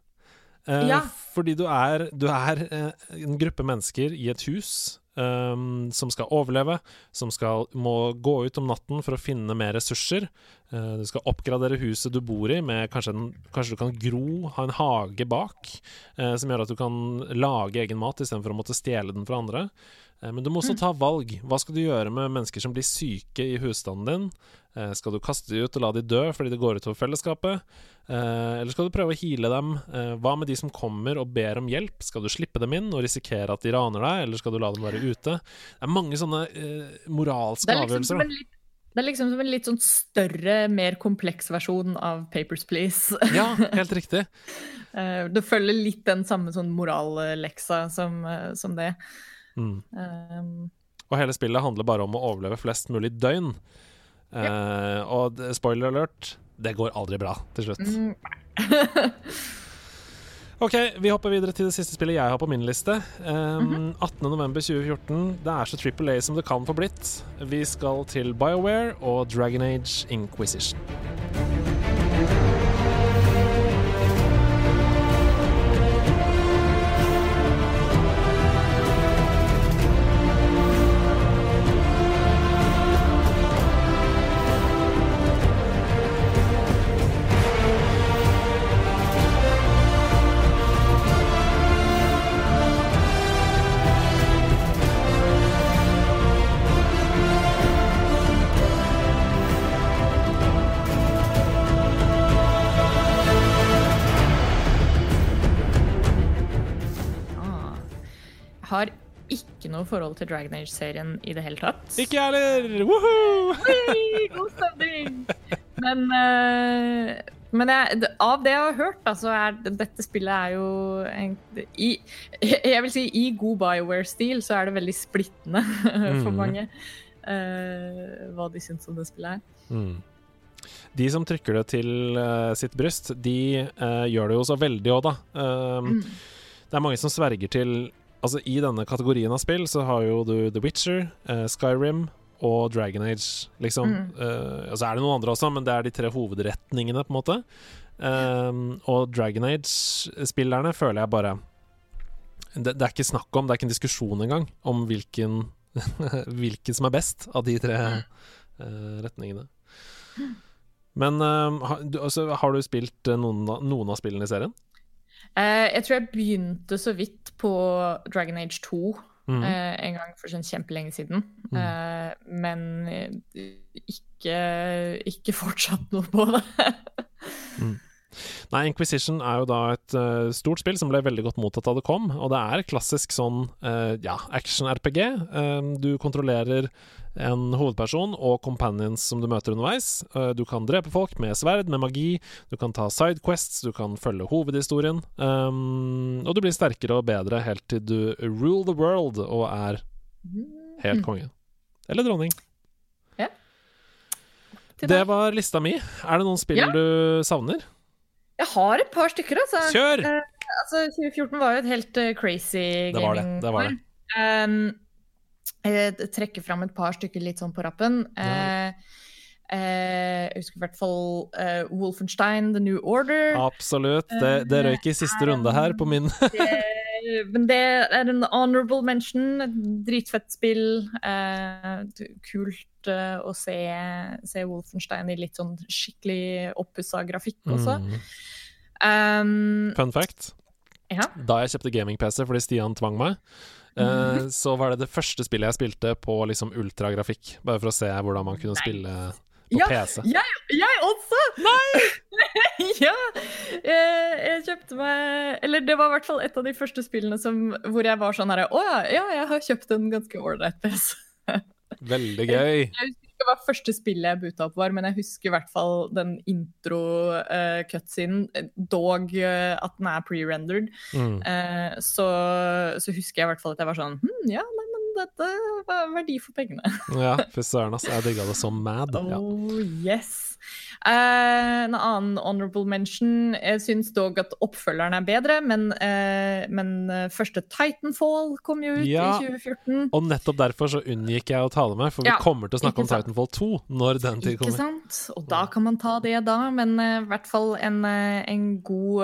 Eh, Ja. Fordi du er, du er eh, en gruppe mennesker i et hus eh, som skal overleve, som skal, må gå ut om natten for å finne mer ressurser. Eh, du skal oppgradere huset du bor i, med kanskje, en, kanskje du kan gro, ha en hage bak, eh, som gjør at du kan lage egen mat istedenfor å måtte stjele den fra andre. Eh, Men du må også ta valg. Hva skal du gjøre med mennesker som blir syke i husstanden din? Eh, Skal du kaste dem ut og la dem dø fordi det går utover fellesskapet? Eh, Eller skal du prøve å heale dem? Hva med de som kommer og ber om hjelp? Skal du slippe dem inn og risikere at de raner deg, eller skal du la dem være ute? Det er mange sånne eh, moralske Det liksom avgjørelser. som en litt, det er liksom som en litt sånn større, mer kompleks versjon av Papers, Please. Ja, helt riktig. Det følger litt den samme sånn moralleksa som, som det. Mm. Um, Og hele spillet handler bare om å overleve flest mulig døgn. Eh, og spoiler alert, det går aldri bra til slutt. mm, Ok, vi hopper videre til det siste spillet jeg har på min liste. Um, 18.11.2014. Det er så Triple A som det kan få blitt. Vi skal til BioWare og Dragon Age Inquisition. Har ikke noe forhold til Dragon Age-serien i det hele tatt. Ikke jeg heller! Woohoo! God stemning! Men, uh, men jeg, av det jeg har hørt, da, så er dette spillet er jo en, i, Jeg vil si i god Bioware-stil så er det veldig splittende for Mhm. mange. uh, hva de syns om det spillet er. Mm. De som trykker det til uh, sitt bryst, de gjør det jo så veldig òg, da. Um, Mm. Det er mange som sverger til Altså, i denne kategorien av spill så har jo du The Witcher, eh, Skyrim og Dragon Age, liksom. Mm. Eh, og så er det noen andre også, men det er de tre hovedretningene, på en måte. Um, og Dragon Age-spillerne føler jeg bare det, det er ikke snakk om, det er ikke en diskusjon engang om hvilken hvilken som er best av de tre eh, retningene. Men eh, har, du, altså, har du spilt eh, noen, av- noen av spillene i serien? Eh, jeg tror jeg begynte så vidt på Dragon Age 2 mm. eh, en gang for sånn kjempelenge siden. Mm. Men ikke, ikke fortsatt noe på det. Nei, Inquisition er jo da et uh, stort spill som ble veldig godt mottatt da det kom. Og det er klassisk sånn uh, ja, action-RPG. Eh, du kontrollerer en hovedperson og companions som du møter underveis. Du kan drepe folk med sverd, med magi. Du kan ta sidequests, du kan følge hovedhistorien. um, og du blir sterkere og bedre helt til du rule the world og er helt konge. Eller dronning. Ja. Det var lista mi. Er det noen spill Ja. du savner? Jeg har et par stykker, altså. Kjør! Altså, 2014 var jo et helt uh, crazy Det var det, gaming det var det. Um, jeg trekker fram et par stykker litt sånn på rappen. Ja. Eh, eh, jeg husker i hvert fall eh, Wolfenstein, The New Order. Absolutt. Det, det røyk i siste runde her på min. Det, men det er en honorable mention. Et dritfett spill. Eh, kult eh, å se, se Wolfenstein i litt sånn skikkelig oppussa grafikk også. Mm. Um, Fun fact. ja. Da jeg kjøpte gaming-PC fordi Stian tvang meg, eh, så var det det første spillet jeg spilte på liksom ultragrafikk. Bare for å se hvordan man kunne Nei. spille på Ja, PC. Jeg, jeg også! Nei! ja! Eh, jeg kjøpte meg Eller det var i hvert fall et av de første spillene som, hvor jeg var sånn herre Å ja, ja, jeg har kjøpt en ganske ålreit PC. Veldig gøy. Jeg husker ikke hva første spillet jeg boota opp var, men jeg husker i hvert fall den intro-cutscenen, dog uh, at den er pre-rendered. Mm. Uh, så, så husker jeg i hvert fall at jeg var sånn hm, Ja, nei, men dette var verdi for pengene. Ja, fy søren, altså. Jeg digga det som mad. Ja. Oh, yes. Eh, en annen honorable mention. Jeg syns dog at oppfølgeren er bedre, men, eh, men eh, første Titanfall kom jo ut Ja. i 2014. Og nettopp derfor så unngikk jeg å tale med, for vi Ja, kommer til å snakke om sant. Titanfall 2 når den tid Ikke kommer. sant? Og da kan man ta det da, men i hvert fall en, en god,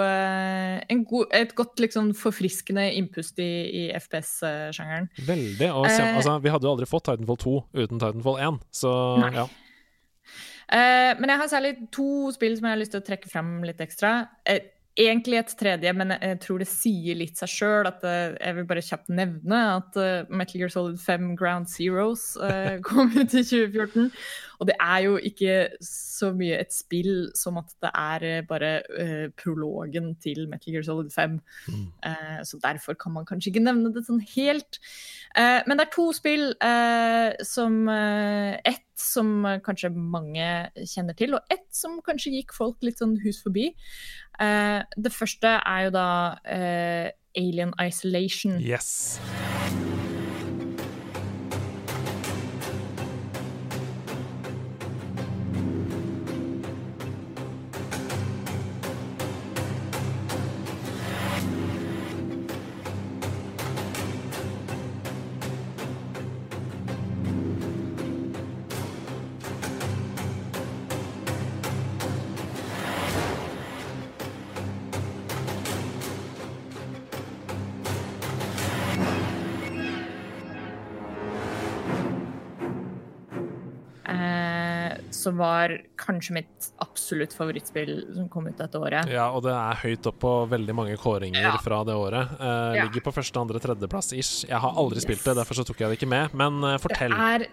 en god Et godt liksom forfriskende innpust i, i FPS-sjangeren. Veldig. Og altså, vi hadde jo aldri fått Titanfall 2 uten Titanfall 1, så Nei. ja. Eh, men jeg har særlig to spill som jeg har lyst til å trekke frem litt ekstra. Uh, egentlig et tredje, men jeg tror det sier litt seg sjøl. Uh, jeg vil bare kjapt nevne at eh, Metal Gear Solid 5 Ground Zeroes eh, kom ut i 2014. Og det er jo ikke så mye et spill som at det er eh, bare uh, prologen til Metal Gear Solid 5. Mm. Uh, så derfor kan man kanskje ikke nevne det sånn helt. Uh, men det er to spill som Ett som kanskje mange kjenner til, og ett som kanskje gikk folk litt sånn hus forbi. Det første er jo da Alien Isolation. Yes. Som var kanskje mitt absolutt favorittspill som kom ut dette året. Ja, og det er høyt opp på veldig mange kåringer Ja. fra det året. Uh, Ja. Ligger på første, andre, tredjeplass ish. Jeg har aldri Yes. spilt det, derfor så tok jeg det ikke med. Men uh, fortell. Det er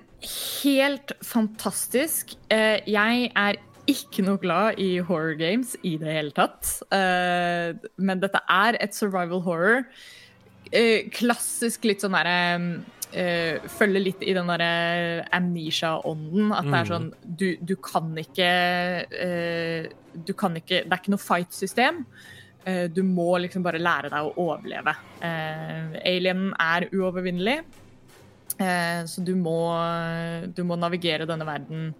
helt fantastisk. Uh, jeg er ikke noe glad i horror games i det hele tatt. Uh, men dette er et survival horror. Klassisk litt sånn derre eh, Følger litt i den derre amnesia-ånden. At det er Mm. sånn Du, du kan ikke uh, Du kan ikke Det er ikke noe fight-system. Uh, Du må liksom bare lære deg å overleve. Eh, Alien er uovervinnelig. Eh, Så du må, du må navigere denne verden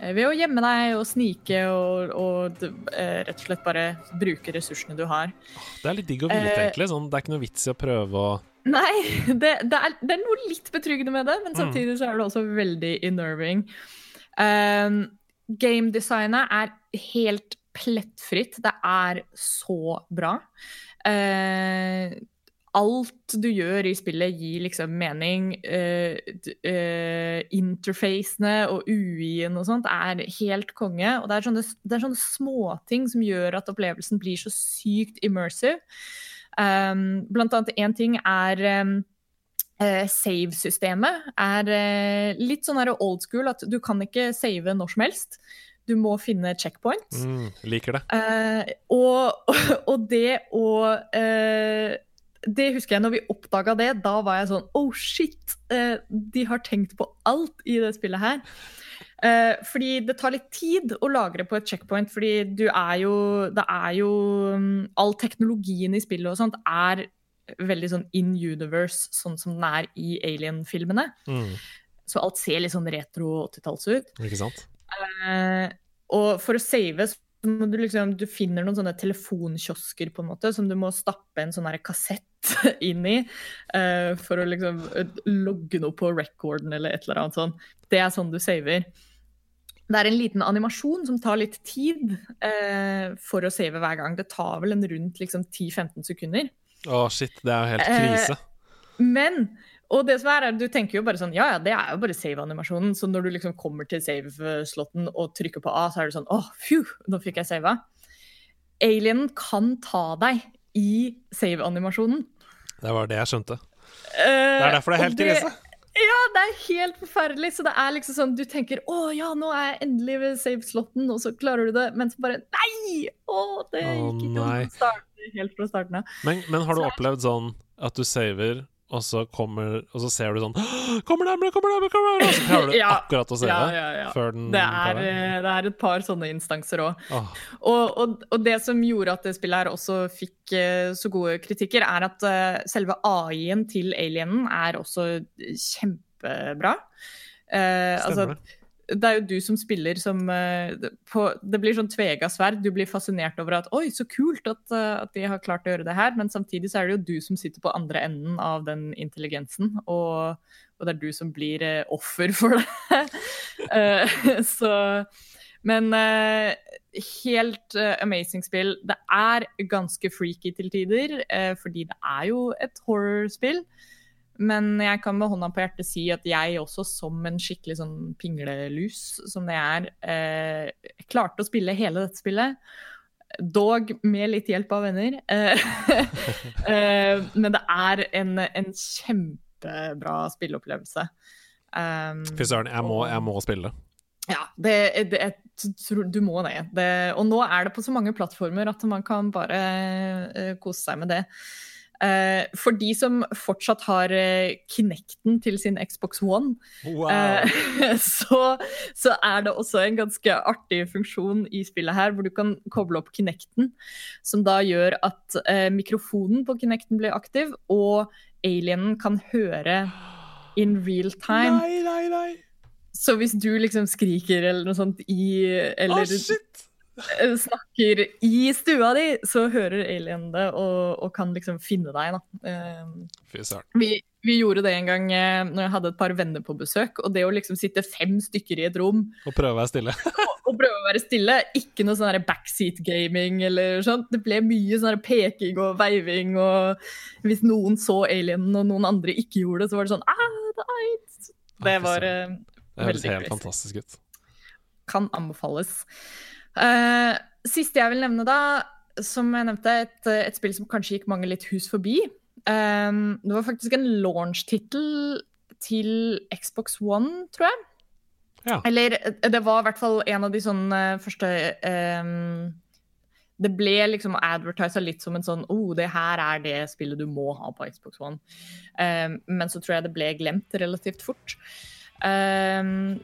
eh, ved å gjemme deg og snike og, og eh, rett og slett bare bruke ressursene du har. Det er litt digg å vite, Eh, egentlig. Sånn, det er ikke noe vits i å prøve å Nei, det, det, er, det er noe litt betryggende med det, men Mm. samtidig så er det også veldig innerving. Um, Gamedesignet er helt plettfritt. Det er så bra. Uh, alt du gjør i spillet gir liksom mening. Uh, interfacene og UI-en og sånt er helt konge. Og det er sånne, det er sånne småting som gjør at opplevelsen blir så sykt immersive. Um, blant annet én ting er um, eh, Save-systemet er eh, litt sånn old school at du kan ikke save når som helst. Du må finne checkpoints. mm, Liker det. Uh, og, og det å eh, Det husker jeg når vi oppdaga det, da var jeg sånn Oh shit! eh, de har tenkt på alt i det spillet her. Eh, fordi det tar litt tid å lagre på et checkpoint, fordi du er jo Det er jo mm, All teknologien i spillet og sånt er veldig sånn in universe, sånn som den er i Alien-filmene. Mm, Så alt ser litt sånn retro 80-talls ut. ikke sant? Eh, og for å save så du, liksom, du finner noen sånne telefonkiosker på en måte, som du må stappe en sånn kassett inn i uh, for å liksom eh, logge noe på recorden eller et eller annet sånt. Det er sånn du saver. Det er en liten animasjon som tar litt tid uh, for å save hver gang. Det tar vel en rundt liksom, 10-15 sekunder. Å, shit. Det er jo helt krise. Men og det som er, er, du tenker jo bare sånn Ja, ja, det er jo bare save-animasjonen. Så når du liksom kommer til save-slåtten og trykker på A, så er det sånn Å, oh, phew, nå fikk jeg sava. Alienen kan ta deg i save-animasjonen. Det var det jeg skjønte. Uh, det er derfor det er helt krise. Ja, det er helt forferdelig. Så det er liksom sånn du tenker å ja, nå er jeg endelig ved save-slotten, og så klarer du det, men så bare nei! Å, det gikk ikke starte helt fra starten av. Men, men har du opplevd sånn at du saver og så, kommer, og så ser du sånn 'Kommer nærmere, kommer nærmere!' kommer nærmere Og så klarer du ja, akkurat å se ja, det. Ja. Før den det, er, eh, det er et par sånne instanser òg. Oh. Og, og, og, det som gjorde at det spillet her også fikk uh, så gode kritikker, er at uh, selve AI-en til alienen er også kjempebra. Uh, altså, det er jo du som spiller som uh, på, Det blir sånn tvega sverd. Du blir fascinert over at 'oi, så kult at, uh, at, de har klart å gjøre det her', men samtidig så er det jo du som sitter på andre enden av den intelligensen, og, og det er du som blir uh, offer for det. så Men helt amazing spill. Det er ganske freaky til tider, fordi det er jo et horrorspill. Men jeg kan med hånda på hjertet si at jeg også, som en skikkelig sånn pinglelus som det er, eh, klarte å spille hele dette spillet. Dog med litt hjelp av venner. Eh, eh, men det er en, en kjempebra spilleopplevelse. Um, Fy søren, jeg, jeg, må spille. Ja, det, det, jeg tror du må det. det. Og nå er det på så mange plattformer at man kan bare uh, kose seg med det. Uh, for de som fortsatt har uh, Kinecten til sin Xbox One, wow. uh, så, så, er det også en ganske artig funksjon i spillet her, hvor du kan koble opp Kinecten, som da gjør at mikrofonen på Kinecten blir aktiv, og alienen kan høre in real time. Nei, nei, nei. Så hvis du liksom skriker eller noe sånt i eller, oh, shit! Eh, snakker i stua di, så hører alien det og, og kan liksom finne deg. Da. Søren. Vi, vi, gjorde det en gang eh, når jeg hadde et par venner på besøk. Og det å liksom sitte fem stykker i et rom Og prøve å være stille. og, og, prøve å være stille. Ikke noe sånn backseat-gaming eller sånt. Det ble mye sånn peking og veiving. Og hvis noen så alienen og noen andre ikke gjorde det, så var det sånn ah, det, det var uh, det høres helt fantastisk ut. Kan anbefales. Uh, siste jeg vil nevne, da, som jeg nevnte, et, et, spill som kanskje gikk mange litt hus forbi. Um, det var faktisk en launch-tittel til Xbox One, tror jeg. Ja. Eller det var i hvert fall en av de sånne første um, Det ble liksom advertisa litt som en sånn oh, det her er det spillet du må ha på Xbox One. Um, men så tror jeg det ble glemt relativt fort. Um,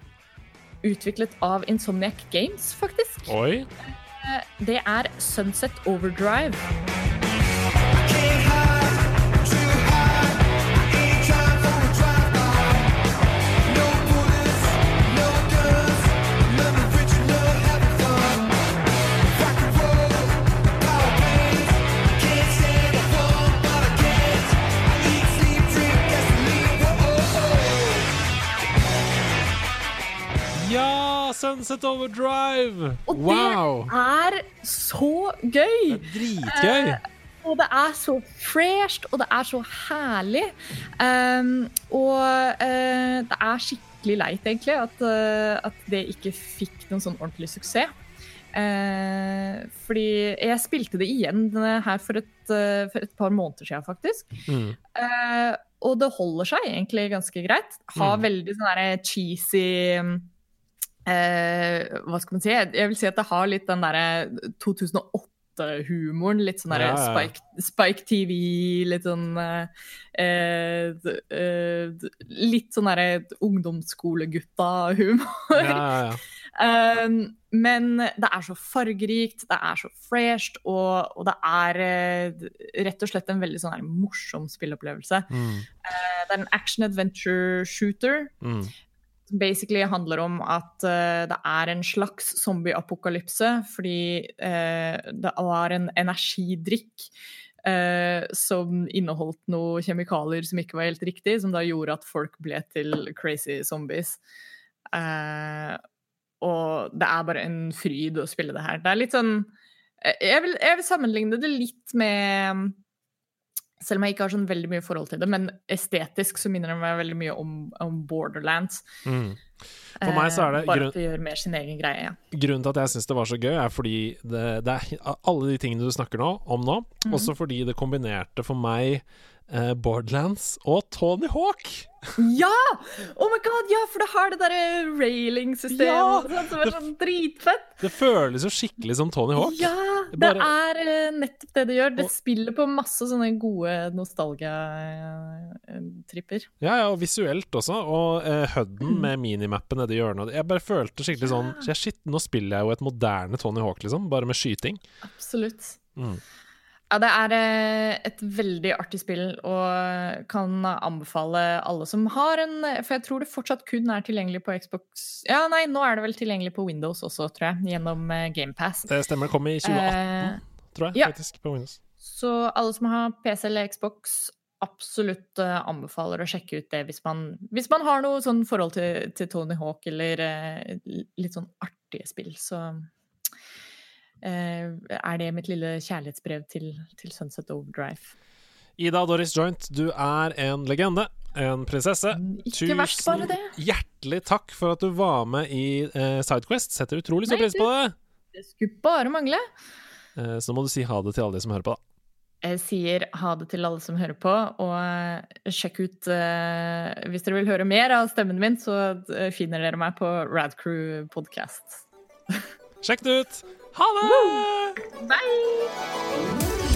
utviklet av Insomniac Games, faktisk. Oi. Eh, det er Sunset Overdrive. Sunset Overdrive! Og wow. det er så gøy! Det er dritgøy. Uh, og det er så fresht, og det er så herlig. Um, og uh, det er skikkelig leit, egentlig, at, uh, at, det ikke fikk noen sånn ordentlig suksess. Fordi jeg spilte det igjen her for et, for et par måneder siden, faktisk. Mm. og det holder seg egentlig ganske greit. Har mm. veldig sånn cheesy eh, Hva skal man si? Jeg vil si at det har litt den derre 2008-humoren. Litt sånn ja, ja. Spike, Spike, TV, litt sånn eh, eh, Litt sånn derre ungdomsskolegutta-humor. Ja, um, men det er så fargerikt, det er så fresht, og, og det er eh, rett og slett en veldig sånn morsom spillopplevelse. Mm. Uh, det er en action adventure shooter. Mm. Basically handler om at uh, det er en slags zombieapokalypse fordi uh, det var en energidrikk uh, som inneholdt noen kjemikalier som ikke var helt riktig, som da gjorde at folk ble til crazy zombies. og det er bare en fryd å spille det her. Det er litt sånn Jeg vil, jeg vil sammenligne det litt med selv om jeg ikke har sånn veldig mye forhold til det, men estetisk så minner det meg veldig mye om, om Borderlands. Mm. For meg så er det eh, Bare at det gjør mer sin egen greie. Ja. Grunnen til at jeg syns det var så gøy, er fordi det, det, er alle de tingene du snakker nå, om nå, mm. også fordi det kombinerte for meg eh, Borderlands og Tony Hawk. Ja! Oh my god, ja, for det har det derre railing-systemet ja! Som er sånn dritfett. Det føles jo skikkelig som Tony Hawk. Ja, det, bare... er uh, nettopp det det gjør. Det spiller på masse sånne gode nostalgia-tripper. Ja, ja, og visuelt også. Og uh, Hudden mm. med minimappen nedi hjørnet. Jeg bare følte skikkelig sånn. Shit, nå spiller jeg jo et moderne Tony Hawk, liksom. Bare med skyting. Absolutt. Mm. Ja, det er eh, et veldig artig spill og kan anbefale alle som har en For jeg tror det fortsatt kun er tilgjengelig på Xbox Ja, nei, nå er det vel tilgjengelig på Windows også, tror jeg, gjennom eh, GamePass. Det stemmer, det kom i 2018, eh, tror jeg, ja. faktisk, på Windows. Så alle som har PC eller Xbox, absolutt uh, anbefaler å sjekke ut det hvis man, hvis man har noe sånn forhold til, til Tony Hawk eller litt sånn artige spill, så Eh, er det mitt lille kjærlighetsbrev til, til Sunset Overdrive. Ida Doris Joint, du er en legende. En prinsesse. Ikke Tusen verst, bare det. hjertelig takk for at du var med i eh, Sidequest. Setter utrolig stor pris på det. Det skulle bare mangle. Eh, så nå må du si ha det til alle de som hører på, da. Jeg sier ha det til alle som hører på, og eh, sjekk ut uh, Hvis dere vil høre mer av stemmen min, så finner dere meg på Radcrew Podcast. Sjekk det ut! Ha det! Bye!